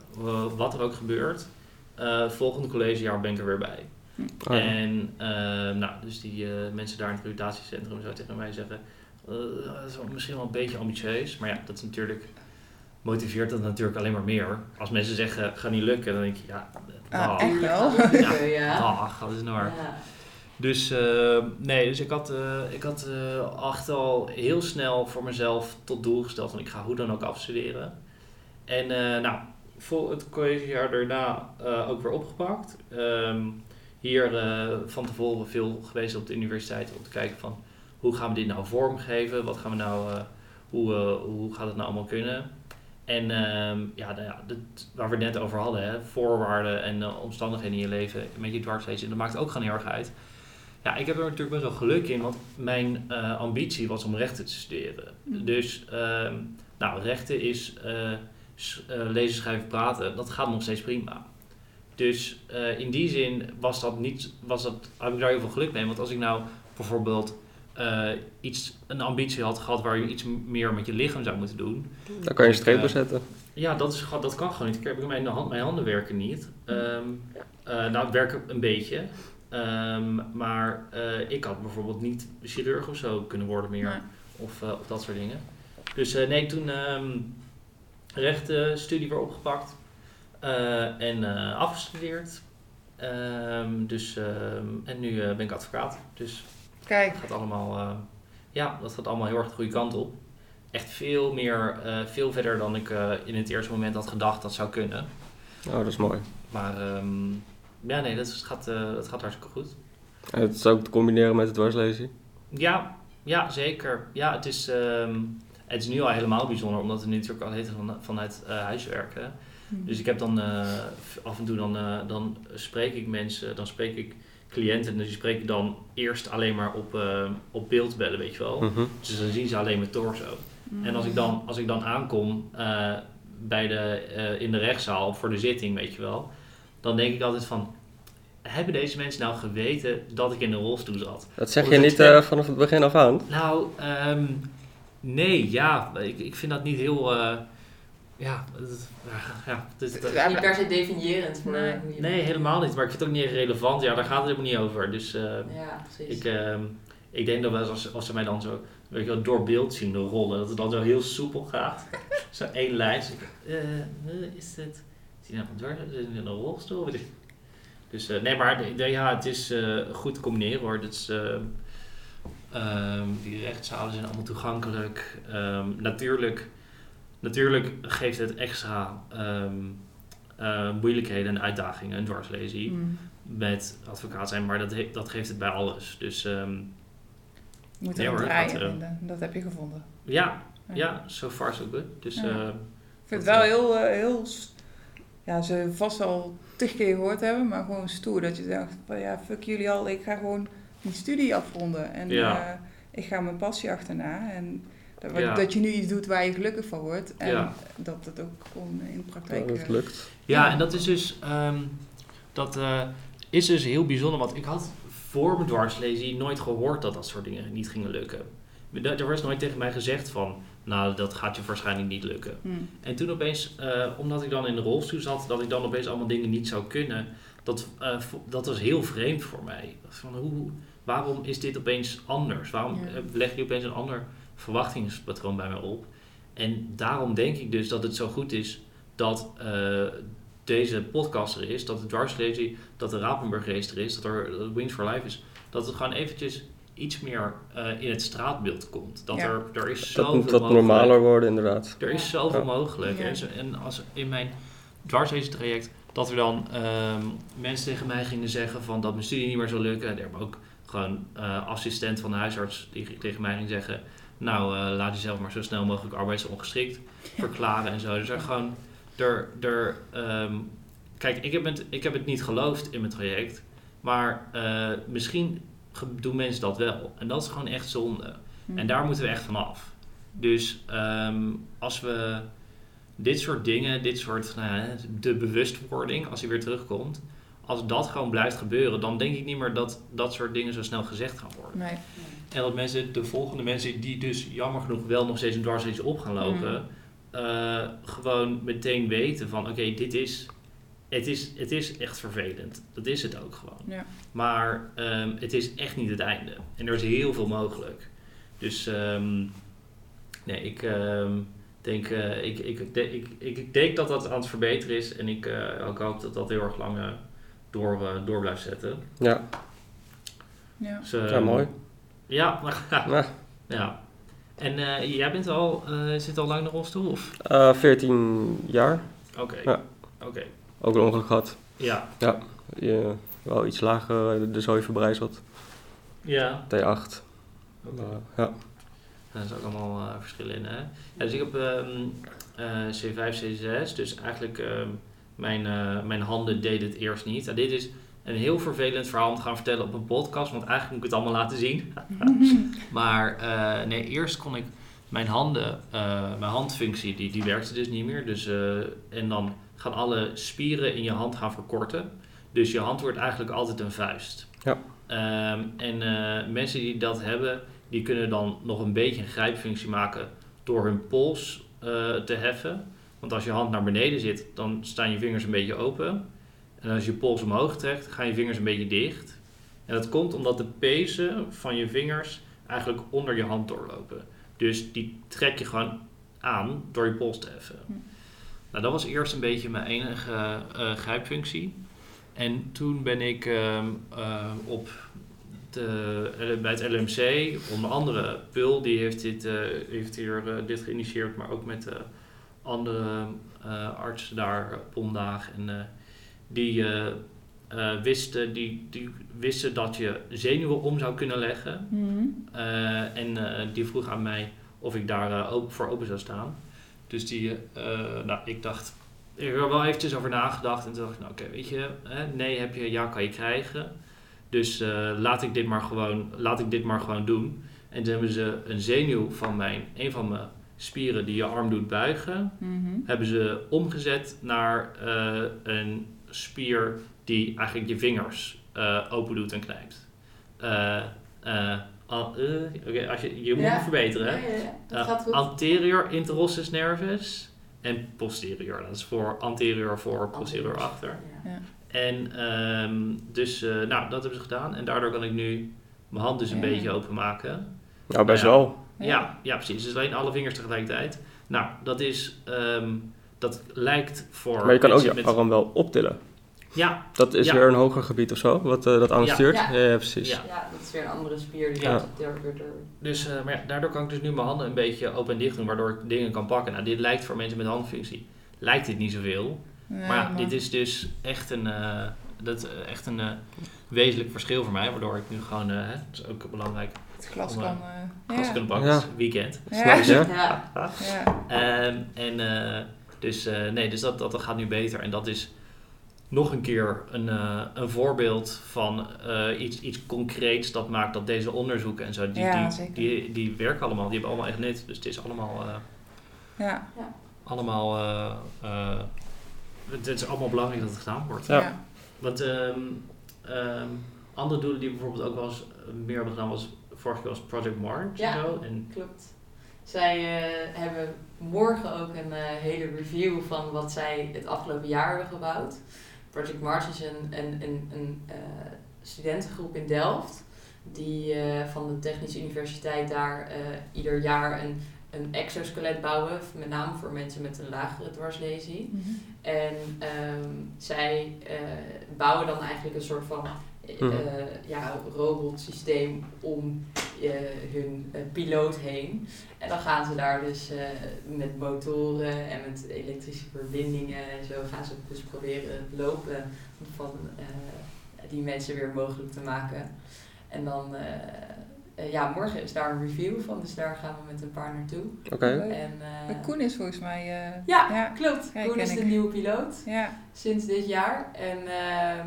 Wat er ook gebeurt, eh volgende collegejaar ben ik er weer bij. Oh, ja. En eh, nou, dus die eh, mensen daar in het revalidatiecentrum zouden tegen mij zeggen, eh, dat is wel misschien wel een beetje ambitieus, maar ja, dat is natuurlijk, motiveert dat natuurlijk alleen maar meer. Als mensen zeggen, gaat niet lukken, dan denk je, ja, Ah, echt wel? Ja. (laughs) ja. dag, dat is nou. Ja. Dus eh, nee, dus ik had, eh, ik had eh, echt al heel snel voor mezelf tot doel gesteld van ik ga hoe dan ook afstuderen. En eh, nou, vol het collegejaar daarna eh, ook weer opgepakt. Ehm, hier eh, van tevoren veel geweest op de universiteit om te kijken van hoe gaan we dit nou vormgeven? Wat gaan we nou, eh, hoe, eh, hoe gaat het nou allemaal kunnen? En ehm, ja, nou ja dit, waar we het net over hadden, hè, voorwaarden en omstandigheden in je leven, een beetje dwars steeds, en dat maakt ook gewoon heel erg uit. Ja, ik heb er natuurlijk best wel geluk in, want mijn ambitie was om rechten te studeren. Mhm. Dus, ehm, nou, rechten is lezen, schrijven, praten, dat gaat nog steeds prima. Dus eh, in die zin was dat niet, was dat, heb ik daar heel veel geluk mee. Want als ik nou bijvoorbeeld eh, iets, een ambitie had gehad waar je iets meer met je lichaam zou moeten doen, Dan kan je een streep Eh, door zetten. ja, dat, is, dat kan gewoon niet. Ik heb mijn, hand, mijn handen werken niet. Ehm eh, nou, werken een beetje. Ehm, maar eh, ik had bijvoorbeeld niet chirurg of zo kunnen worden meer. Nee. Of, of dat soort dingen. Dus eh, nee, toen ehm rechtenstudie weer opgepakt. Eh, en eh, afgestudeerd. Ehm, dus, ehm, en nu eh, ben ik advocaat. Dus Kijk, het gaat allemaal, eh, ja, dat gaat allemaal heel erg de goede kant op. Echt veel meer, eh, veel verder dan ik eh, in het eerste moment had gedacht dat zou kunnen. Oh, dat is mooi. Maar ehm, ja, nee, dat, is- gaat, eh, dat gaat hartstikke goed. En het is ook te combineren met het dwarslezen. Ja, ja zeker. Ja, het is, ehm, het is nu al helemaal bijzonder, omdat we nu natuurlijk al heet van, vanuit eh, huis werken. Dus ik heb dan eh, af en toe dan, eh, dan spreek ik mensen, dan spreek ik cliënten, dus die spreek ik dan eerst alleen maar op, eh, op beeld bellen, weet je wel. Mhm. Dus dan zien ze alleen mijn torso. En als ik dan, als ik dan aankom eh, bij de, eh, in de rechtszaal voor de zitting, weet je wel, dan denk ik altijd van, hebben deze mensen nou geweten dat ik in een rolstoel zat? Dat zeg je niet eh, vanaf het begin af aan? Nou, ehm, nee, ja, ik, ik vind dat niet heel, eh, ja, het- ja, het is- Het- Ja, niet per se definiërend voor Nee. nee, helemaal niet, maar ik vind het ook niet relevant, ja, daar gaat het helemaal niet over, dus... eh, Ja, precies. ik, ehm, ik denk dat wel eens als, als ze mij dan zo weet je wel, door beeld zien de rollen, dat het dan zo heel soepel gaat. (laughs) zo één lijn. Dus ik, eh, eh, is het. Is hij nou door in een rolstoel? Dus eh, nee, maar de- de- ja, het is eh, goed te combineren hoor. Dat is, ehm, ehm, die rechtszalen zijn allemaal toegankelijk. Ehm, natuurlijk, natuurlijk geeft het extra ehm, eh, moeilijkheden en uitdagingen, een dwarslesie Mm. met advocaat zijn, maar dat, he- dat geeft het bij alles. Dus ehm, Je moet Nee er een hoor, draai dat, eh, vinden. Dat heb je gevonden. ja, Ja. ja, so far so good. Dus Ja. eh, Ik vind het wel heel, heel... Ja, ze vast al tig keer gehoord hebben, maar gewoon stoer. Dat je dacht van ja, fuck jullie al. Ik ga gewoon die studie afronden. En Ja. ik ga mijn passie achterna. En dat, Ja. dat je nu iets doet waar je gelukkig van wordt. En Ja. dat het ook gewoon in de praktijk... Dat het eh, lukt. ja, Ja. en dat is dus, ehm, dat eh, is dus heel bijzonder, want ik had voor mijn dwarslesie nooit gehoord dat dat soort dingen niet gingen lukken. Er er was nooit tegen mij gezegd van, nou, dat gaat je waarschijnlijk niet lukken. mm. En toen opeens, eh, omdat ik dan in de rolstoel zat, dat ik dan opeens allemaal dingen niet zou kunnen, dat, eh, dat was heel vreemd voor mij. Van hoe, waarom is dit opeens anders? Waarom Ja. leg je opeens een ander verwachtingspatroon bij mij op? En daarom denk ik dus dat het zo goed is dat eh, deze podcast er is, dat de dwarslesie, dat de Rapenburg race er is, dat er dat Wings for Life is, dat het gewoon eventjes iets meer eh, in het straatbeeld komt. Dat Ja. er, er is Dat zoveel moet wat mogelijk. normaler worden, inderdaad. Er is zoveel Ja. mogelijk. Ja. En, als in mijn dwarslezen traject, dat er dan ehm, mensen tegen mij gingen zeggen van dat mijn studie niet meer zou lukken. Er hebben ook gewoon eh, assistent van de huisarts die tegen mij ging zeggen, nou eh, laat jezelf maar zo snel mogelijk arbeidsongeschikt verklaren en zo. Dus er gewoon, er, er, ehm, kijk, ik heb, het, ik heb het niet geloofd in mijn traject, maar eh, misschien doen mensen dat wel. En dat is gewoon echt zonde. Mm. En daar moeten we echt van af. Dus ehm, als we dit soort dingen, dit soort, nou de bewustwording, als die weer terugkomt, als dat gewoon blijft gebeuren, dan denk ik niet meer dat dat soort dingen zo snel gezegd gaan worden. Nee. En dat mensen, de volgende mensen die dus jammer genoeg wel nog steeds een dwarslees op gaan lopen, eh, gewoon meteen weten van oké, dit is, het is, het is echt vervelend. Dat is het ook gewoon. Ja. Maar ehm, het is echt niet het einde. En er is heel veel mogelijk. Dus ehm, nee, ik ehm, denk, eh, ik, ik, ik, ik, ik denk dat dat aan het verbeteren is. En ik, eh, ik hoop dat dat heel erg lang eh, door, eh, door blijft zetten. Ja, Ja. Dus, ehm, ja mooi. Ja, ja. (laughs) Ja. ja. En eh, jij bent al, eh, zit al lang in de rolstoel? Of? Eh 14 jaar, Oké. Ja. Oké. ook een ongeluk gehad. Ja. Je, wel iets lager, eh, de zooi verbrijzeld. Ja. T8. Oké. Maar, ja. Daar is ook allemaal eh, verschillen in. Hè? Ja, dus ik heb ehm, eh, C5, C6. Dus eigenlijk ehm, mijn, eh, mijn handen deden het eerst niet. En dit is een heel vervelend verhaal om te gaan vertellen op een podcast. Want eigenlijk moet ik het allemaal laten zien. (laughs) maar eh, nee, eerst kon ik mijn handen, eh, mijn handfunctie, die, die werkte dus niet meer. Dus, eh, en dan gaan alle spieren in je hand gaan verkorten. Dus je hand wordt eigenlijk altijd een vuist. Ja. Ehm, en eh, mensen die dat hebben, die kunnen dan nog een beetje een grijpfunctie maken door hun pols eh, te heffen. Want als je hand naar beneden zit, dan staan je vingers een beetje open. En als je pols omhoog trekt, gaan je vingers een beetje dicht. En dat komt omdat de pezen van je vingers eigenlijk onder je hand doorlopen. Dus die trek je gewoon aan door je pols te heffen. Hm. Nou, dat was eerst een beetje mijn enige eh, grijpfunctie. En toen ben ik ehm, eh, op de, bij het LMC, onder andere Pul, die heeft dit, eh, heeft hier, eh, dit geïnitieerd, maar ook met eh, andere eh, arts daar op Bondaag. En eh, die, eh, eh, wisten, die, die wisten dat je zenuwen om zou kunnen leggen. Mhm. Eh, en eh, die vroeg aan mij of ik daar eh, ook voor open zou staan. Dus die, eh, nou, ik dacht, ik heb er wel eventjes over nagedacht. En toen dacht ik, nou oké, weet je, hè, nee heb je, ja kan je krijgen. Dus eh, laat, ik dit maar gewoon, laat ik dit maar gewoon doen. En toen hebben ze een zenuw van mijn, een van mijn spieren die je arm doet buigen, Mhm. hebben ze omgezet naar eh, een spier die eigenlijk je vingers eh, open doet en knijpt. Eh, eh, al- eh, Oké, als je, je moet Ja. het verbeteren. Ja, hè? ja, ja. Dat gaat goed. anterior interossus nervus en posterior. Dat is voor anterior voor, posterior achter. Ja. En ehm, dus, eh, nou, dat hebben ze gedaan. En daardoor kan ik nu mijn hand dus een Ja. beetje openmaken. Nou, best Ja. wel. Ja. ja, precies. Dus alleen alle vingers tegelijkertijd. Nou, dat is, ehm, dat lijkt voor Maar je kan ook je met- arm wel optillen. Ja, Dat is Ja. weer een hoger gebied of zo, wat eh, dat aanstuurt. Ja. Ja, ja, precies. Ja. Ja, dat is weer een andere spier die Ja. dus eh, maar ja, daardoor kan ik dus nu mijn handen een beetje open en dicht doen, waardoor ik dingen kan pakken. Nou, dit lijkt voor mensen met handfunctie, lijkt dit niet zoveel. Maar ja, dit is dus echt een, eh, dat, echt een wezenlijk verschil voor mij, waardoor ik nu gewoon, eh, hè, dat is ook belangrijk, Het glas om, kan... eh, glas kunnen weekend. Ja. Snap je? Ja. Ja. Ehm, en eh, dus, eh, nee, dus dat, dat, dat gaat nu beter. En dat is nog een keer een, eh, een voorbeeld van eh, iets, iets concreets dat maakt dat deze onderzoeken en zo, die, Ja, die, zeker. die, die werken allemaal, die hebben allemaal echt nut. Dus het is allemaal, eh, Ja. allemaal eh, eh, het is allemaal belangrijk dat het gedaan wordt. Ja. Ja. Want ehm, ehm, andere doelen die we bijvoorbeeld ook wel eens meer hebben gedaan was, vorige keer was Project March Ja. zo. En Klopt. Zij eh, hebben morgen ook een eh, hele review van wat zij het afgelopen jaar hebben gebouwd. Project March is een, een, een, een eh, studentengroep in Delft. Die eh, van de Technische Universiteit daar eh, ieder jaar een, een exoskelet bouwen. Met name voor mensen met een lagere dwarslesie. Mhm. En ehm, zij eh, bouwen dan eigenlijk een soort van eh, Mhm. ja, robotsysteem om eh, hun eh, piloot heen. En dan gaan ze daar dus eh, met motoren en met elektrische verbindingen en zo gaan ze dus proberen het lopen van eh, die mensen weer mogelijk te maken. En dan, eh, eh, ja, morgen is daar een review van, dus daar gaan we met een paar naartoe. Oké. En, eh, Koen is volgens mij... eh, ja, ja. klopt. Ja, Koen is de ik. nieuwe piloot Ja. sinds dit jaar. En ehm, eh,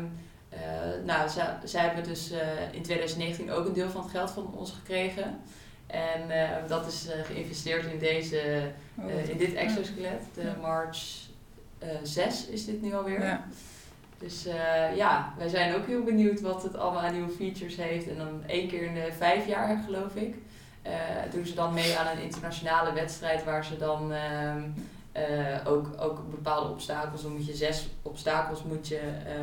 nou, zij, zij hebben dus eh, in 2019 ook een deel van het geld van ons gekregen. En eh, dat is eh, geïnvesteerd in, deze, Oh, eh, in dit exoskelet. De Ja. March eh 6 is dit nu alweer. Ja. Dus eh, ja, wij zijn ook heel benieuwd wat het allemaal aan nieuwe features heeft. En dan één keer in de vijf jaar, geloof ik, eh, doen ze dan mee aan een internationale wedstrijd waar ze dan ehm, eh, ook, ook bepaalde obstakels, dan moet je zes obstakels moet je, eh,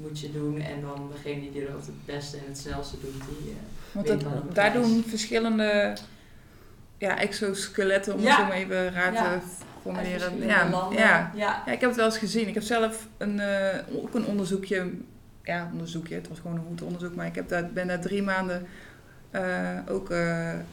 moet je doen. En dan degene die ook het beste en het snelste doet, die... eh, Want dat, daar doen verschillende ja, exoskeletten, om Ja. het zo maar even raar Ja. te formuleren. Ja, ja. ja. ja, ik heb het wel eens gezien. Ik heb zelf een, eh, ook een onderzoekje, ja, onderzoekje, het was gewoon een goed onderzoek, maar ik heb daar, ben daar drie maanden eh, ook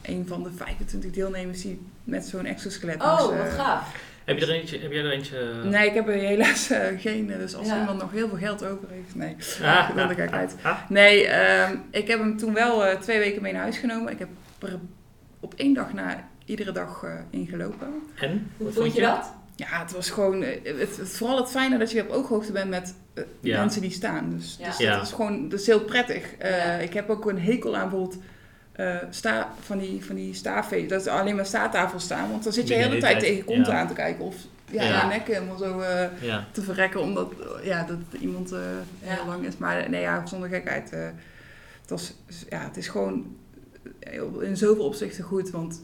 een van de 25 deelnemers die met zo'n exoskelet Oh, moest, wat gaaf. Heb, je er eentje, heb jij er eentje? eh, Nee, ik heb er helaas eh, geen. Dus als Ja. iemand nog heel veel geld over heeft. Nee, Ah, (laughs) dan ga ik ah, uit. ah. Nee, ehm, ik heb hem toen wel eh, twee weken mee naar huis genomen. Ik heb er op één dag na iedere dag eh ingelopen. En? Hoe Wat vond je dat? Ja, het was gewoon... eh, Het, het- vooral het fijne dat je op ooghoogte bent met eh, Ja. mensen die staan. Dus, Ja. dus Ja. dat is gewoon... Dat is heel prettig. Eh, Ja. Ik heb ook een hekel aan bijvoorbeeld... eh, sta, van die, van die dat is alleen maar staattafels staan. Want dan zit je de hele de tijd tijd, tegen konten ja. aan te kijken. Of ja, Ja. je nek helemaal zo... eh, Ja. te verrekken omdat ja, dat iemand eh, Ja. heel lang is. Maar nee, ja, zonder gekheid. eh, het, was, ja, het is gewoon in zoveel opzichten goed. Want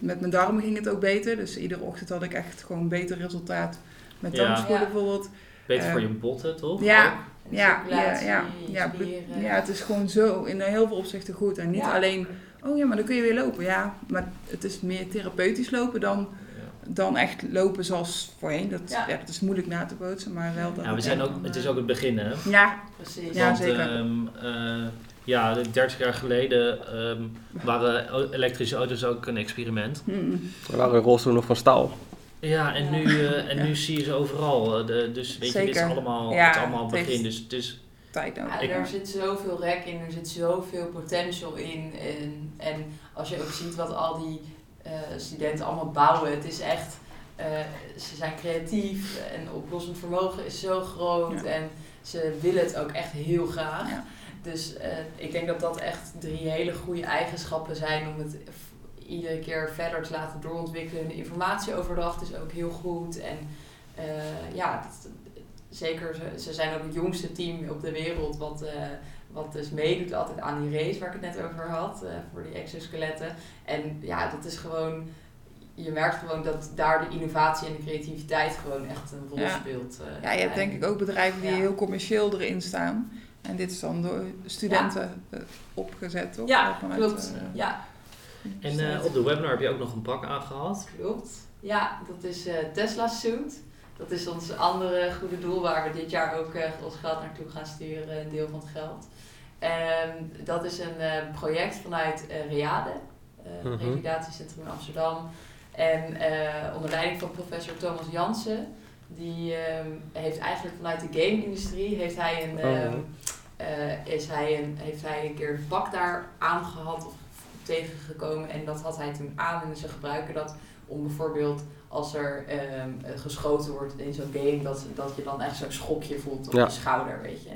met mijn darmen ging het ook beter. Dus iedere ochtend had ik echt gewoon een beter resultaat. Met darmspoelen Ja. bijvoorbeeld. Beter voor Eh, je botten, toch? ja. Ja, ja, ja, ja, ja, het is gewoon zo in heel veel opzichten goed. En niet Ja. alleen, oh ja, maar dan kun je weer lopen. Ja, maar het is meer therapeutisch lopen dan, dan echt lopen zoals voorheen. Dat, Ja. ja. dat is moeilijk na te bootsen, maar wel dat Ja, we het zijn ook, dan, het is ook het begin, hè? Ja, Precies. Ja, Want, zeker. ehm, eh, ja, 30 jaar geleden ehm, waren elektrische auto's ook een experiment. Mm. Er waren rolstoelen nog van staal. Ja, en, Ja. Nu, eh, en Ja. nu zie je ze overal. eh, de, dus weet je, dit is allemaal, Ja, het is allemaal het begin. heeft- Dus het is, Tijd nodig. Ja, Ik- er zit zoveel rek in, er zit zoveel potential in. En, en als je ook ziet wat al die eh, studenten allemaal bouwen, het is echt, eh, ze zijn creatief en oplossend vermogen is zo groot Ja. en ze willen het ook echt heel graag. Ja. Dus eh, ik denk dat dat echt drie hele goede eigenschappen zijn om het iedere keer verder te laten doorontwikkelen. De informatieoverdracht is ook heel goed en eh, ja, dat- zeker, ze, ze zijn ook het jongste team op de wereld wat, eh, wat dus meedoet altijd aan die race waar ik het net over had, eh, voor die exoskeletten. En ja, dat is gewoon, je merkt gewoon dat daar de innovatie en de creativiteit gewoon echt een rol Ja. speelt. eh, Ja, je hebt denk ik ook bedrijven die Ja. heel commercieel erin staan. En dit is dan door studenten opgezet, toch? Ja, klopt. ja, en eh, op de webinar heb je ook nog een pak aangehad. klopt. Ja, dat is eh, Tesla Suit. Dat is ons andere goede doel waar we dit jaar ook eh, ons geld naartoe gaan sturen, een deel van het geld. En dat is een eh, project vanuit eh Reade, eh Mhm. Revalidatiecentrum in Amsterdam. En eh, onder leiding van professor Thomas Jansen. Die ehm, heeft eigenlijk vanuit de game-industrie heeft hij een, Oh. ehm, eh, is hij een, heeft hij een keer een pak daar aangehad of tegengekomen. En dat had hij toen aan en ze gebruiken dat om bijvoorbeeld als er ehm, eh, geschoten wordt in zo'n game, dat, dat je dan echt zo'n schokje voelt op Ja. je schouder, weet je.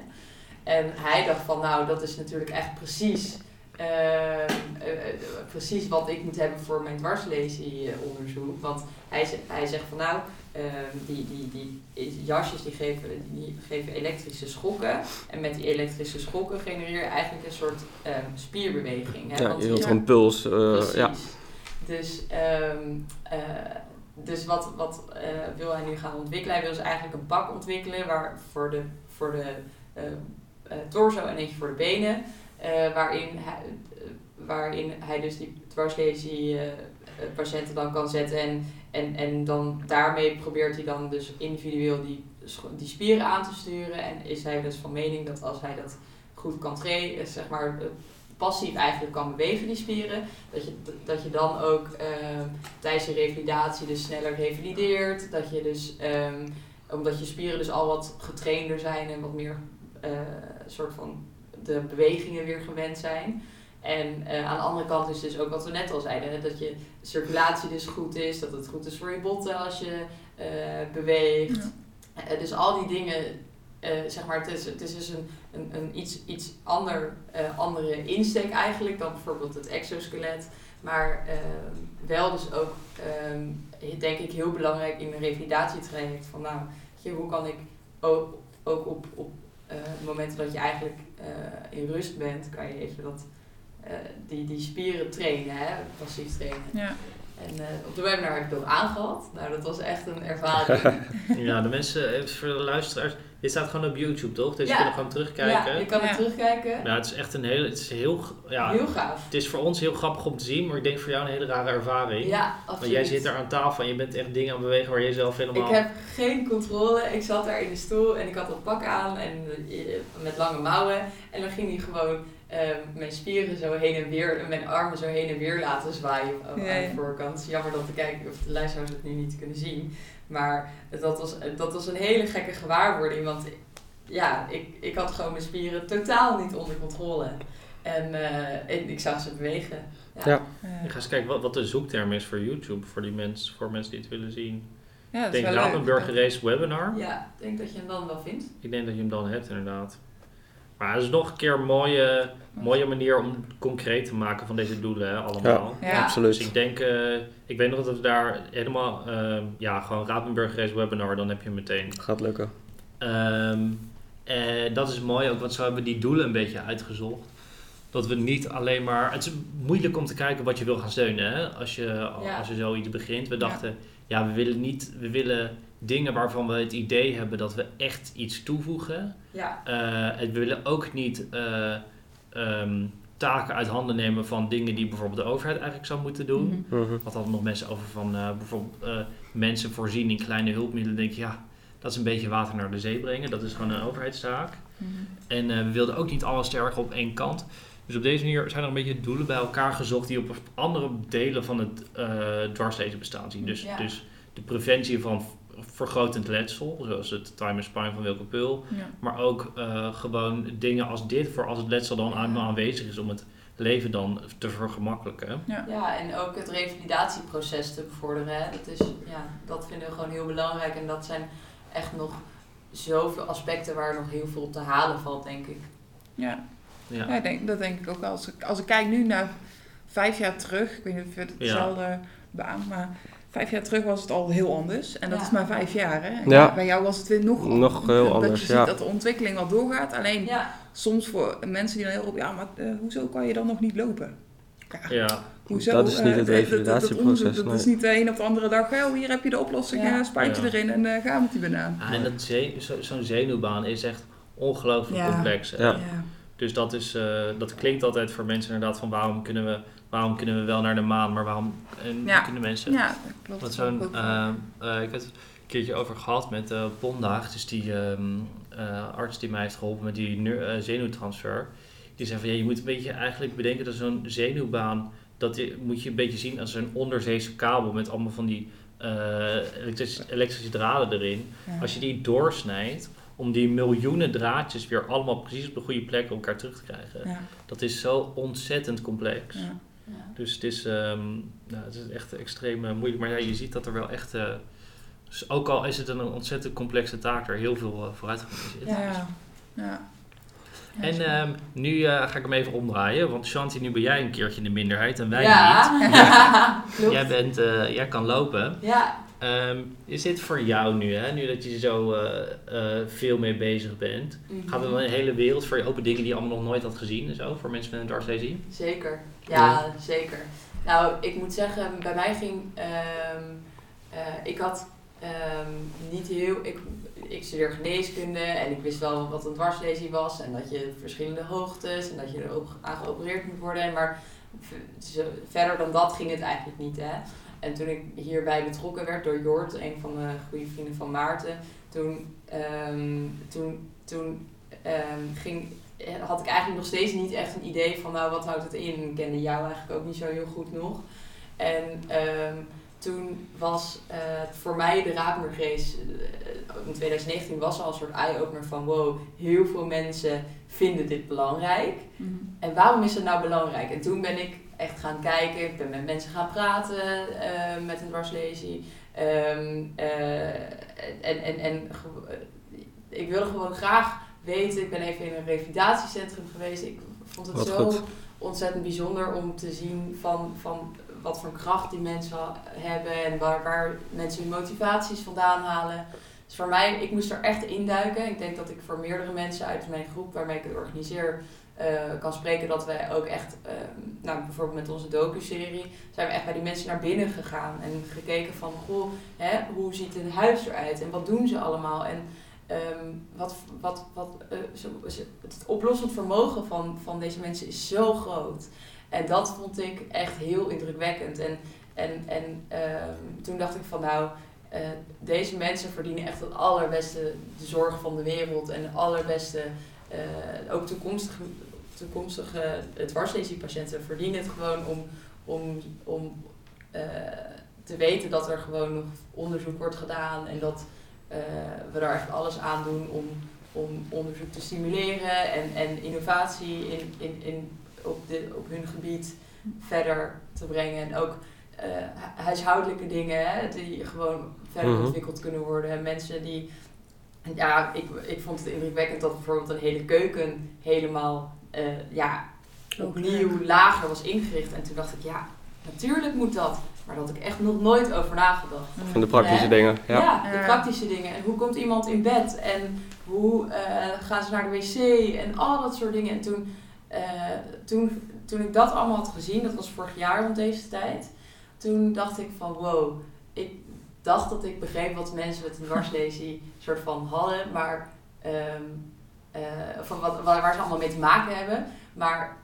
En hij dacht van, nou, dat is natuurlijk echt precies, ehm, eh, eh, precies wat ik moet hebben voor mijn dwarslesie-onderzoek. Want hij, hij zegt van, nou, ehm, die, die, die jasjes die geven, die geven elektrische schokken. En met die elektrische schokken genereer je eigenlijk een soort ehm, spierbeweging. Hè? Ja, Want je wilt gewoon puls. eh, Precies. ja. Dus, ehm, eh, dus wat, wat eh, wil hij nu gaan ontwikkelen? Hij wil dus eigenlijk een pak ontwikkelen waar voor de, voor de torso en eentje voor de benen. waarin, hij, waarin hij dus die dwarslesie patiënten dan kan zetten. En, en, en dan daarmee probeert hij dan dus individueel die, die spieren aan te sturen. En is hij dus van mening dat als hij dat goed kan trainen, zeg maar eh, passief eigenlijk kan bewegen, die spieren, dat je, dat je dan ook ehm, tijdens je revalidatie dus sneller revalideert. Dat je dus, ehm, omdat je spieren dus al wat getrainder zijn en wat meer eh, soort van de bewegingen weer gewend zijn. En eh, aan de andere kant is dus ook wat we net al zeiden, hè, dat je circulatie dus goed is, dat het goed is voor je botten als je eh, beweegt. Eh, dus al die dingen, zeg maar, het is, het is dus een, een, een iets, iets ander, andere insteek eigenlijk dan bijvoorbeeld het exoskelet. Maar wel dus ook, ehm, denk ik, heel belangrijk in een revalidatietraject. Van nou, je, hoe kan ik ook, ook op, op momenten dat je eigenlijk in rust bent, kan je even dat, die, die spieren trainen, hè, passief trainen. Ja. En eh, op de webinar heb ik dat aangehad. Nou, dat was echt een ervaring. (laughs) Ja, de mensen, even voor de luisteraars. Dit staat gewoon op YouTube, toch? Dus Ja. je kunt gewoon terugkijken. Ja, je kan Ja. het terugkijken. Ja, het is echt een hele, het is heel, ja, Heel gaaf. het is voor ons heel grappig om te zien, maar ik denk voor jou een hele rare ervaring. Ja, Want absoluut. jij zit daar aan tafel en je bent echt dingen aan het bewegen waar je zelf helemaal... Ik heb geen controle. Ik zat daar in de stoel en ik had dat pak aan en eh, met lange mouwen. En dan ging hij gewoon eh, mijn spieren zo heen en weer, en mijn armen zo heen en weer laten zwaaien Ja, aan ja. de voorkant. Is jammer dat de kijker of de luisteraars het nu niet kunnen zien. Maar dat was, dat was een hele gekke gewaarwording, want ja, ik, ik had gewoon mijn spieren totaal niet onder controle. En, eh, en ik zag ze bewegen. Ja. Eh, Ik ga eens kijken wat, wat de zoekterm is voor YouTube, voor, die mensen, voor mensen die het willen zien. ja, dat is denk wel leuk. Rapenburger Race Webinar. Ja, ik denk dat je hem dan wel vindt. Ik denk dat je hem dan hebt, inderdaad. Maar het is nog een keer een mooie, mooie manier om concreet te maken van deze doelen, hè, allemaal. Ja. Ja. Absoluut. Dus ik denk, eh, ik weet nog dat we daar helemaal, eh, ja, gewoon Rapenburger Race Webinar, dan heb je hem meteen. Gaat lukken. Ehm, en dat is mooi ook, want zo hebben we die doelen een beetje uitgezocht. Dat we niet alleen maar. Het is moeilijk om te kijken wat je wil gaan steunen hè? Als, je, Ja. als je zoiets begint. We dachten, ja, we willen niet. We willen dingen waarvan we het idee hebben dat we echt iets toevoegen. Ja, Eh, en we willen ook niet eh, ehm, taken uit handen nemen van dingen die bijvoorbeeld de overheid eigenlijk zou moeten doen. Mhm. Mhm. Wat hadden nog mensen over van eh, bijvoorbeeld eh, mensen voorzien in kleine hulpmiddelen. denk je, ja, dat is een beetje water naar de zee brengen. Dat is gewoon een overheidstaak. Mhm. En eh, we wilden ook niet alles te erg op één kant. Dus op deze manier zijn er een beetje doelen bij elkaar gezocht die op andere delen van het uh, dwarslezen bestaan zien. Dus, Ja. dus de preventie van vergrotend letsel, zoals het time and spine van Wilke Pul. Ja. Maar ook eh, gewoon dingen als dit, voor als het letsel dan aan- aanwezig is, om het leven dan te vergemakkelijken. Ja, en ook het revalidatieproces te bevorderen. Hè. Dat, is, ja, dat vinden we gewoon heel belangrijk. En dat zijn echt nog zoveel aspecten waar nog heel veel te halen valt, denk ik. Ja. Ja. Ja, ik denk, dat denk ik ook wel. Als ik, als ik kijk nu naar vijf jaar terug, ik weet niet of je het Ja. hetzelfde beaamt, maar vijf jaar terug was het al heel anders. En dat Ja. is maar vijf jaar, hè? En Ja. Bij jou was het weer nog, Nog heel dat anders, je ziet ja. dat de ontwikkeling wel doorgaat. Alleen Ja, soms voor mensen die dan heel op, ja, maar eh, hoezo kan je dan nog niet lopen? Ja, Ja, hoezo? Dat is niet eh, het dat- dat- dat revalidatieproces, is niet de een op de andere dag, oh, hier heb je de oplossing, Ja. eh, spuitje Ja. erin en eh, ga met die banaan. En dat ze- zo- zo'n zenuwbaan is echt ongelooflijk Ja. complex. hè. Ja. Ja. Dus dat, is, eh, dat klinkt altijd voor mensen inderdaad van waarom kunnen we, waarom kunnen we wel naar de maan, maar waarom en Ja. kunnen mensen... Ja, klopt. Zo'n, wel. eh, eh, ik heb het een keertje over gehad met eh Pondaag, dus die ehm, eh, arts die mij heeft geholpen met die eh, zenuwtransfer. Die zei van ja, je moet een beetje eigenlijk bedenken dat zo'n zenuwbaan, dat moet je een beetje zien als een onderzeese kabel met allemaal van die eh, elektrische, elektrische draden erin. Ja. Als je die doorsnijdt, om die miljoenen draadjes weer allemaal precies op de goede plek elkaar terug te krijgen. ja, Dat is zo ontzettend complex. ja. Ja. Dus het is, ehm, nou, het is echt extreem eh, moeilijk. Maar ja, je ziet dat er wel echt... eh, dus ook al is het een ontzettend complexe taak, er heel veel eh, vooruitgang in zit. Ja. Ja. Ja, En ehm, nu eh, ga ik hem even omdraaien. Want Shanti, nu ben jij een keertje in de minderheid en wij ja. niet. (laughs) klopt. Jij, bent, eh, jij kan lopen. Ja, Ehm, is dit voor jou nu, hè? nu dat je zo eh, eh, veel mee bezig bent? Mhm. Gaat er dan een hele wereld voor je open dingen die je allemaal nog nooit had gezien en zo? Voor mensen met een dwarslesie? Zeker, ja, zeker. Nou, ik moet zeggen, bij mij ging. ehm, eh, ik had ehm, niet heel. Ik, ik studeer geneeskunde en ik wist wel wat een dwarslesie was en dat je verschillende hoogtes en dat je er ook aan geopereerd moet worden. Maar verder dan dat ging het eigenlijk niet. Hè? En toen ik hierbij betrokken werd door Jort, een van de goede vrienden van Maarten, toen, ehm, toen, toen ging had ik eigenlijk nog steeds niet echt een idee van, nou, wat houdt het in? Ik kende jou eigenlijk ook niet zo heel goed nog. En ehm, toen was eh, voor mij de Rapenburgrace eh, in 2019 was al een soort eye-opener van, wow, heel veel mensen vinden dit belangrijk. Mhm. En waarom is het nou belangrijk? En toen ben ik echt gaan kijken, ik ben met mensen gaan praten eh, met een dwarslesie. Ehm, eh, en en, en eh, ik wilde gewoon graag weten, ik ben even in een revalidatiecentrum geweest. Ik vond het Wat zo goed. ontzettend bijzonder om te zien van, van wat voor kracht die mensen hebben en waar, waar mensen hun motivaties vandaan halen. Dus voor mij, ik moest er echt induiken. Ik denk dat ik voor meerdere mensen uit mijn groep waarmee ik het organiseer eh, kan spreken dat wij ook echt, ehm, nou bijvoorbeeld met onze docu-serie, zijn we echt bij die mensen naar binnen gegaan en gekeken van, goh, hè, hoe ziet een huis eruit en wat doen ze allemaal en ehm, wat, wat, wat, eh, het oplossend vermogen van, van deze mensen is zo groot. En dat vond ik echt heel indrukwekkend. En, en, en ehm, toen dacht ik van nou, eh, deze mensen verdienen echt het allerbeste de zorg van de wereld en de allerbeste, eh, ook toekomstige, toekomstige verdienen het gewoon om, om, om te weten dat er gewoon nog onderzoek wordt gedaan en dat we daar echt alles aan doen om, om onderzoek te stimuleren en, en innovatie in, in, in, op, dit, op hun gebied verder te brengen. En ook eh, hu- huishoudelijke dingen hè, die gewoon verder Mhm. ontwikkeld kunnen worden. Mensen die. Ja, ik, ik vond het indrukwekkend dat bijvoorbeeld een hele keuken helemaal eh, ja, opnieuw lager was ingericht. En toen dacht ik, ja, natuurlijk moet dat. Maar daar had ik echt nog nooit over nagedacht. Van de praktische Hè? dingen. Ja. Ja, de praktische dingen. En hoe komt iemand in bed? En hoe eh, gaan ze naar de wc? En al dat soort dingen. En toen, eh, toen, toen ik dat allemaal had gezien, dat was vorig jaar rond deze tijd. Toen dacht ik van wow, ik dacht dat ik begreep wat mensen met een dwarslesie (laughs) soort van hadden. Maar ehm, eh, van wat, waar, waar ze allemaal mee te maken hebben. Maar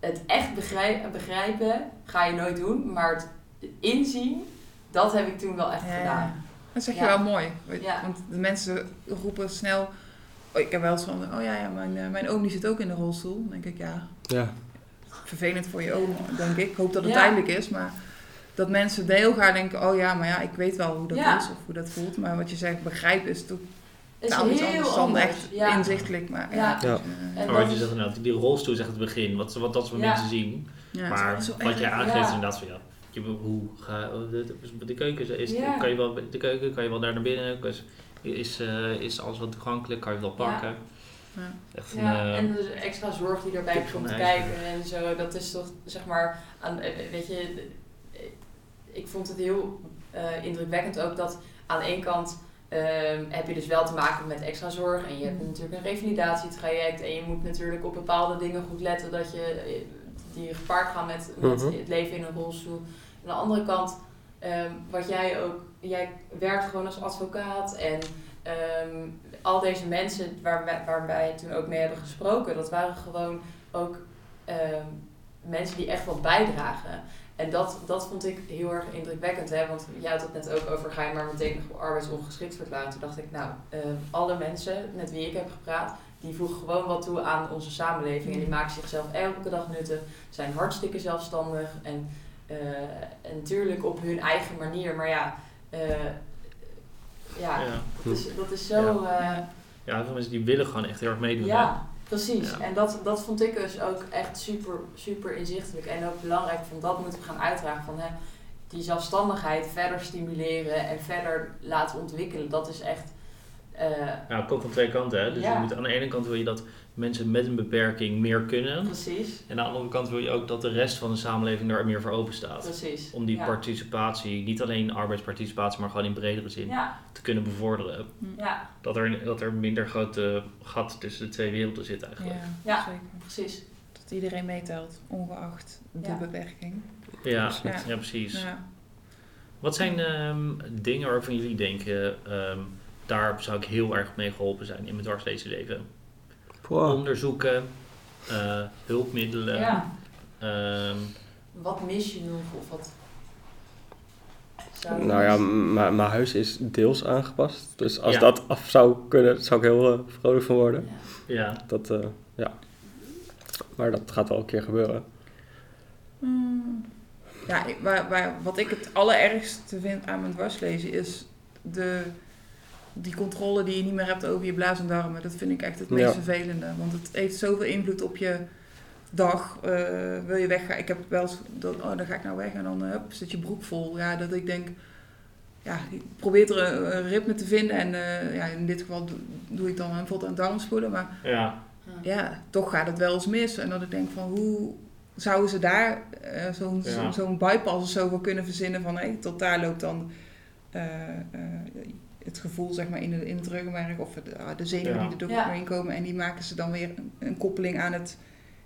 het echt begrijpen, begrijpen ga je nooit doen. Maar het inzien, dat heb ik toen wel echt Ja, gedaan. Dat zeg je Ja. wel mooi. Weet- Ja. Want de mensen roepen snel... Oh, ik heb wel eens van... Oh ja, ja mijn, eh, mijn oom die zit ook in de rolstoel. Dan denk ik, ja, Ja. vervelend voor je oom, denk ik. Ik hoop dat het Ja. tijdelijk is, maar... dat mensen bij elkaar denken, oh ja, maar ja, ik weet wel hoe dat Ja. is of hoe dat voelt. Maar wat je zegt, begrijpen is Het is iets heel anders dan anders. echt ja. inzichtelijk. Maar ja, Ja. Ja. En Maar wat je zegt inderdaad, die rolstoel is echt het begin, wat, wat dat soort Ja. mensen zien. ja, maar wat jij erg. aangeeft inderdaad van ja, je, hoe ga de, de, de keuken is, Ja. kan je wel de keuken kan je wel daar naar binnen, is, is, eh, is alles wat toegankelijk, kan je wel pakken. Ja. Echt een, Ja, eh, en de extra zorg die erbij tip komt de kijken en zo, dat is toch, zeg maar, aan, eh, weet je, ik vond het heel eh, indrukwekkend ook dat aan één kant ehm, heb je dus wel te maken met extra zorg en je hebt Mm. natuurlijk een revalidatietraject en je moet natuurlijk op bepaalde dingen goed letten dat je, die gepaard gaan met, met Mhm. het leven in een rolstoel. Aan de andere kant, ehm, wat jij ook, jij werkt gewoon als advocaat en ehm, al deze mensen waar wij, waar wij toen ook mee hebben gesproken, dat waren gewoon ook ehm, mensen die echt wat bijdragen. En dat, dat vond ik heel erg indrukwekkend. Hè? Want jij had het net ook over, ga je maar meteen nog arbeidsongeschikt verklaren. Toen dacht ik, nou, alle mensen met wie ik heb gepraat, die voegen gewoon wat toe aan onze samenleving. En die maken zichzelf elke dag nutten, zijn hartstikke zelfstandig. En, eh, en natuurlijk op hun eigen manier. Maar ja, eh, ja, ja. dat is, dat is zo... eh, ja, veel mensen die willen gewoon echt heel erg meedoen. hè. ja, precies. Ja. En dat, dat vond ik dus ook echt super, super inzichtelijk. En ook belangrijk, van dat moeten we gaan uitdragen. Van, hè, die zelfstandigheid verder stimuleren en verder laten ontwikkelen. Dat is echt... eh, Ja, het komt van twee kanten. Hè? Dus Ja. je moet, aan de ene kant wil je dat mensen met een beperking meer kunnen. precies, En aan de andere kant wil je ook dat de rest van de samenleving daar meer voor open staat. precies. Om die ja. participatie, niet alleen arbeidsparticipatie, maar gewoon in bredere zin, Ja, te kunnen bevorderen. ja, Dat er, dat er minder grote gat tussen de twee werelden zit eigenlijk. Ja, Ja. zeker. precies. Dat iedereen meetelt, ongeacht de Ja. beperking. Ja, ja. Ja. precies. Ja. Wat zijn ehm, dingen waarvan jullie denken, ehm, daar zou ik heel erg mee geholpen zijn in mijn dwarslezenleven? Onderzoeken, eh, hulpmiddelen. Ja. ehm, Wat mis je nog? Of wat... zou Nou ja, mijn huis is deels aangepast. Dus als Ja. dat af zou kunnen, zou ik heel eh, vrolijk van worden. Ja. ja. Dat, eh, ja. Maar dat gaat wel een keer gebeuren. Hmm. Ja, waar, waar, wat ik het allerergste vind aan mijn dwarslezen is de, die controle die je niet meer hebt over je blaas en darmen. Dat vind ik echt het meest Ja. vervelende. Want het heeft zoveel invloed op je dag. Eh, wil je weggaan? Ik heb wel eens, dat, oh dan ga ik nou weg en dan eh, hup, zit je broek vol. Ja, dat ik denk, ja, je probeert er een, een ritme te vinden. En eh, ja, in dit geval doe, doe ik dan bijvoorbeeld aan darmspoelen. Maar ja. ja, toch gaat het wel eens mis. En dat ik denk van hoe zouden ze daar eh, zo'n Ja. zo- bypass of zo voor kunnen verzinnen van hé, tot daar loopt dan eh, eh, het gevoel zeg maar in, de, in het ruggenmerk of de, ah, de zenuwen Ja. die er door Ja. doorheen komen en die maken ze dan weer een, een koppeling aan het,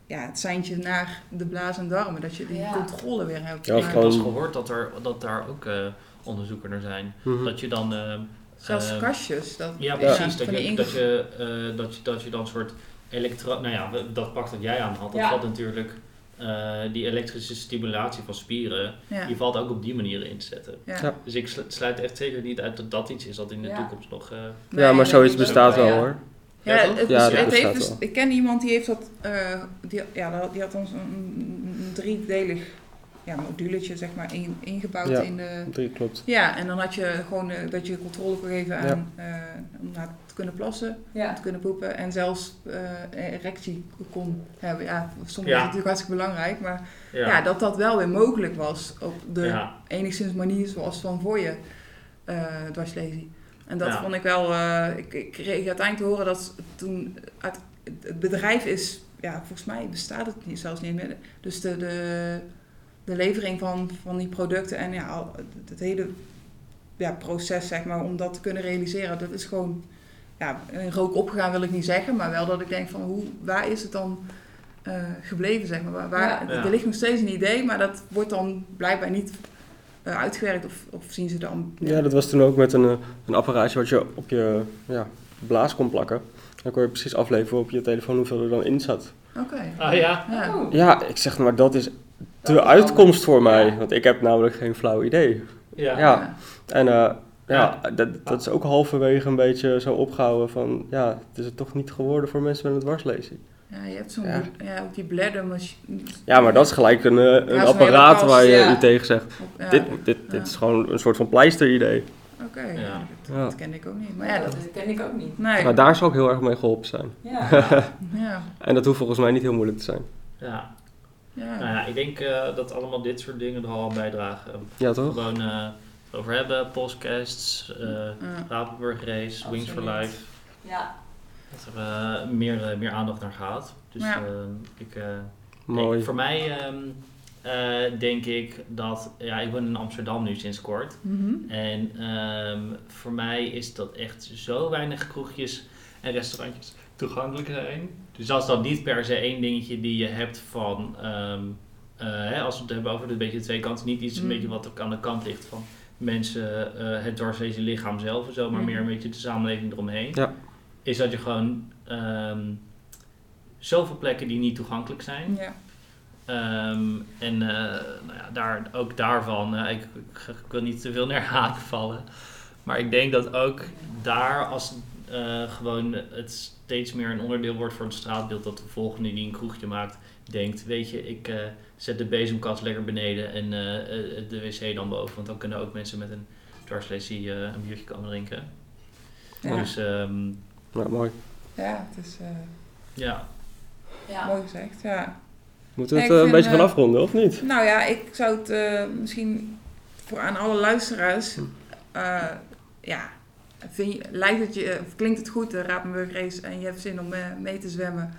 ja, het seintje naar de blaas en darmen. Dat je die Ja. controle weer hebt. Ja, ik heb wel eens gewoon- gehoord dat, er, dat daar ook eh, onderzoeken naar zijn. Mhm. Dat je dan... ehm, Zelfs ehm, kastjes. Dat, Ja, precies. dat, je, dat, je, eh, dat, je, dat je dan een soort elektro... Nou ja, dat pak dat jij aan had. Dat Ja. valt natuurlijk... eh, die elektrische stimulatie van spieren, ja. die valt ook op die manier in te zetten. Ja. Ja. Dus ik slu- sluit echt zeker niet uit dat dat iets is dat in de Ja. toekomst nog... eh, Nee, ja, maar nee, zoiets bestaat wel ja. hoor. Ja, het, heeft dus, wel. ik ken iemand die heeft dat, eh, die, ja, die had ons een, een driedelig ja, moduletje zeg maar in, ingebouwd Ja. in de... Drie klopt. Ja, en dan had je gewoon dat je controle kon geven aan eh, om naar te kunnen plassen, Ja. te kunnen poepen en zelfs eh, erectie kon hebben. Ja, Ja. is het natuurlijk hartstikke belangrijk, maar ja. ja. dat dat wel weer mogelijk was op de Ja. enigszins manier zoals van voor je eh dwarslesie. En dat Ja. vond ik wel, eh, ik, ik kreeg uiteindelijk te horen dat toen uit, het bedrijf is, ja, volgens mij bestaat het niet, zelfs niet meer. Dus de, de, de levering van, van die producten en ja, al- het, het hele ja, proces, zeg maar, om dat te kunnen realiseren, dat is gewoon ja, in rook opgegaan wil ik niet zeggen, maar wel dat ik denk van hoe, waar is het dan eh, gebleven, zeg maar. Waar, waar, Ja. Ja. Er ligt nog steeds een idee, maar dat wordt dan blijkbaar niet eh, uitgewerkt of, of zien ze dan... Ja, dat was toen ook met een, eh, een apparaatje wat je op je ja, blaas kon plakken. Dan kon je precies afleveren op je telefoon hoeveel er dan in zat. Oké. Ah ja? Ja. Oh. Ja, ik zeg maar, dat is Dat de is uitkomst voor mij. Ja. Want ik heb namelijk geen flauw idee. Ja. Ja. En eh, ja, dat, dat is ook halverwege een beetje zo opgehouden van... Ja, het is het toch niet geworden voor mensen met een dwarslesie. Ja, je hebt zo'n, Ja. ja. ook die bladdermachine. Ja, maar dat is gelijk een, eh, een apparaat waar je ja. u tegen zegt. Ja, dit dit, dit is gewoon een soort van pleister-idee. Oké, Ja. ja. dat, kende ik ook niet. Maar ja, dat... dat ken ik ook niet. Nee. Maar daar zou ook heel erg mee geholpen zijn. Ja. (laughs) Ja. En dat hoeft volgens mij niet heel moeilijk te zijn. Ja. Ja. Nou ja, ik denk eh, dat allemaal dit soort dingen er al aan bijdragen. Ja, toch? Gewoon eh, over hebben, podcasts, eh Ja. Rapenburg Race, Wings for. Life. ja. Dat er eh, meer, eh, meer aandacht naar gaat. Dus Ja. eh, ik, eh, Mooi. denk- voor mij ehm, eh, denk ik dat, ja, ik woon in Amsterdam nu sinds kort. Mhm. En ehm, voor mij is dat echt zo weinig kroegjes en restaurantjes toegankelijk zijn. Dus dat is dan niet per se één dingetje die je hebt van, ehm, eh, hè, als we het hebben over een beetje de twee kanten, niet iets een Mm. beetje wat er aan de kant ligt van mensen, eh het dwarslezen lichaam zelf en zo, maar Mm. meer een beetje de samenleving eromheen. Ja. Is dat je gewoon ehm, zoveel plekken die niet toegankelijk zijn. Ja. Ehm, en eh, nou ja, daar, ook daarvan, eh, ik, ik, ik wil niet te veel naar haak vallen. Maar ik denk dat ook daar, als eh, gewoon het steeds meer een onderdeel wordt voor het straatbeeld, dat de volgende die een kroegje maakt, denkt: Weet je, ik eh, zet de bezemkast lekker beneden en eh, eh, de wc dan boven. Want dan kunnen ook mensen met een dwarslesie eh, een biertje komen drinken. Ja. Dus ehm, Nou, mooi. ja, het is eh, ja, Ja. mooi gezegd. Ja. Moeten we het een beetje gaan afronden, of niet? Nou ja, ik zou het eh, misschien voor aan alle luisteraars. eh, ja, vind je, lijkt het je, of klinkt het goed, de Rapenburg Race, en je hebt zin om eh, mee te zwemmen,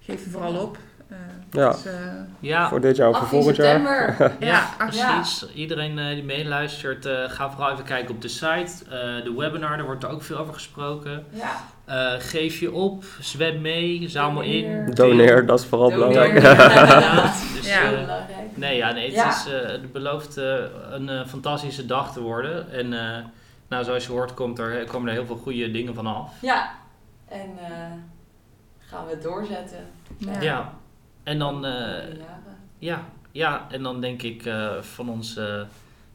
geef je vooral op. Eh, Ja. dus, eh, ja Voor dit jaar of voor 18 volgend jaar? september. (laughs) ja, Ja, ach, Ja. precies. Iedereen eh, die meeluistert, eh ga vooral even kijken op de site. Eh, de webinar, daar wordt er ook veel over gesproken. Ja. Eh, geef je op, zwem mee, zamel in. Doneer. Dat is vooral Doneer. belangrijk. Ja, (laughs) dus, Ja. Heel belangrijk. nee, ja, nee, het, Ja. is, eh, het belooft een fantastische dag te worden. En eh, nou, zoals je hoort, komt er, komen er heel veel goede dingen van af. Ja. En eh, gaan we het doorzetten. Ja. Ja. En dan, eh, ja, ja, en dan denk ik eh, van ons eh,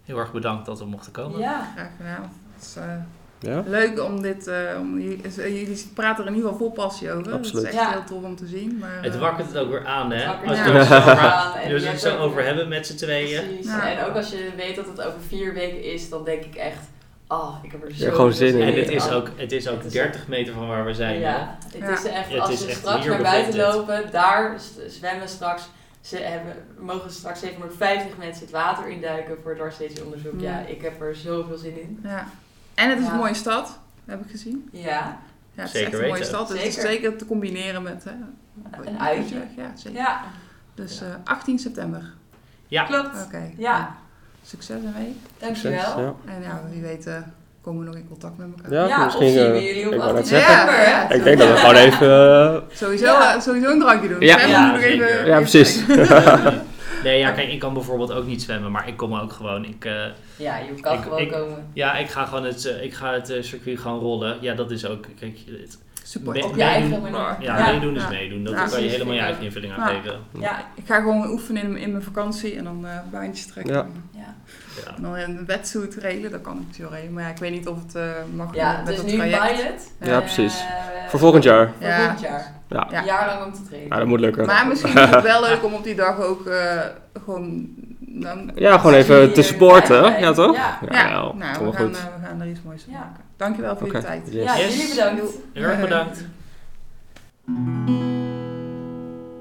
heel erg bedankt dat we mochten komen. Ja. graag gedaan. Het is eh, Ja? leuk om dit, eh, om, jullie, jullie praten er in ieder geval vol passie over. Absoluut. Dat is echt Ja. heel tof om te zien. Maar, Het wakkert het ook weer aan, hè? Als Ja. we ja. het zo over- aan. Dus het zo over hebben met z'n tweeën. Precies. Ja. En ook als je weet dat het over vier weken is, dan denk ik echt, oh, ik heb er zo gewoon zin in. En het is ook, het is ook Het is 30 meter van waar we zijn. hè? Ja, het Ja. is echt, Het als is we echt straks naar buiten lopen, daar zwemmen straks, ze hebben, mogen straks 750 mensen het water induiken voor het dwarsleesonderzoek. Ja. Ja, ik heb er zoveel zin in. ja. En het is Ja. een mooie stad, heb ik gezien. Ja, Ja, het Zeker is echt een mooie weten. stad. Dus het is Zeker. zeker te combineren met hè, Een uitje. Ja, zeker. ja, Dus eh, 18 september. Ja, klopt. Oké. Ja, Succes ermee. dankjewel. Succes, ja. En ja, wie weet eh, komen we nog in contact met elkaar. Ja, Ja, misschien, of zien eh, we jullie op ik wou 18 net zeggen. september. Ja? Ik denk dat we gewoon even... eh, Sowieso, Ja. eh, sowieso een drankje doen. Ja. Zwemmen Ja, even- precies. (laughs) nee, ja, kijk, ik kan bijvoorbeeld ook niet zwemmen, maar ik kom ook gewoon. Ik, eh, Ja, je kan Ik- gewoon ik- komen. ja, ik ga gewoon het, eh, ik ga het eh, circuit gewoon rollen. Ja, dat is ook. Kijk, het, Support. Ben- Op je eigen meedoen. ja, Ja. meedoen is Ja. meedoen. Dat Ja, kan je precies, helemaal je eigen invulling aan Ja. geven. Ja, Ik ga gewoon oefenen in, in mijn vakantie en dan eh baantjes trekken. Ja. ja. Ja. En dan een wetsuit regelen, dat kan ik theoretisch. Maar ja, ik weet niet of het eh, mag Ja, met het is dat nu een traject. pilot. Ja, precies. Eh, Voor volgend jaar. Voor Ja. volgend jaar. Ja. Ja. Een jaar lang om te trainen. Ja, dat moet lukken. Maar misschien is het wel leuk om op die dag ook eh, gewoon... Dan, Ja, gewoon even te supporten. Ja, toch? Ja. Ja, nou, we gaan, we gaan er iets moois van Ja. maken. Dankjewel voor je tijd. Yes. Ja, jullie bedankt. Heel erg bedankt. (laughs)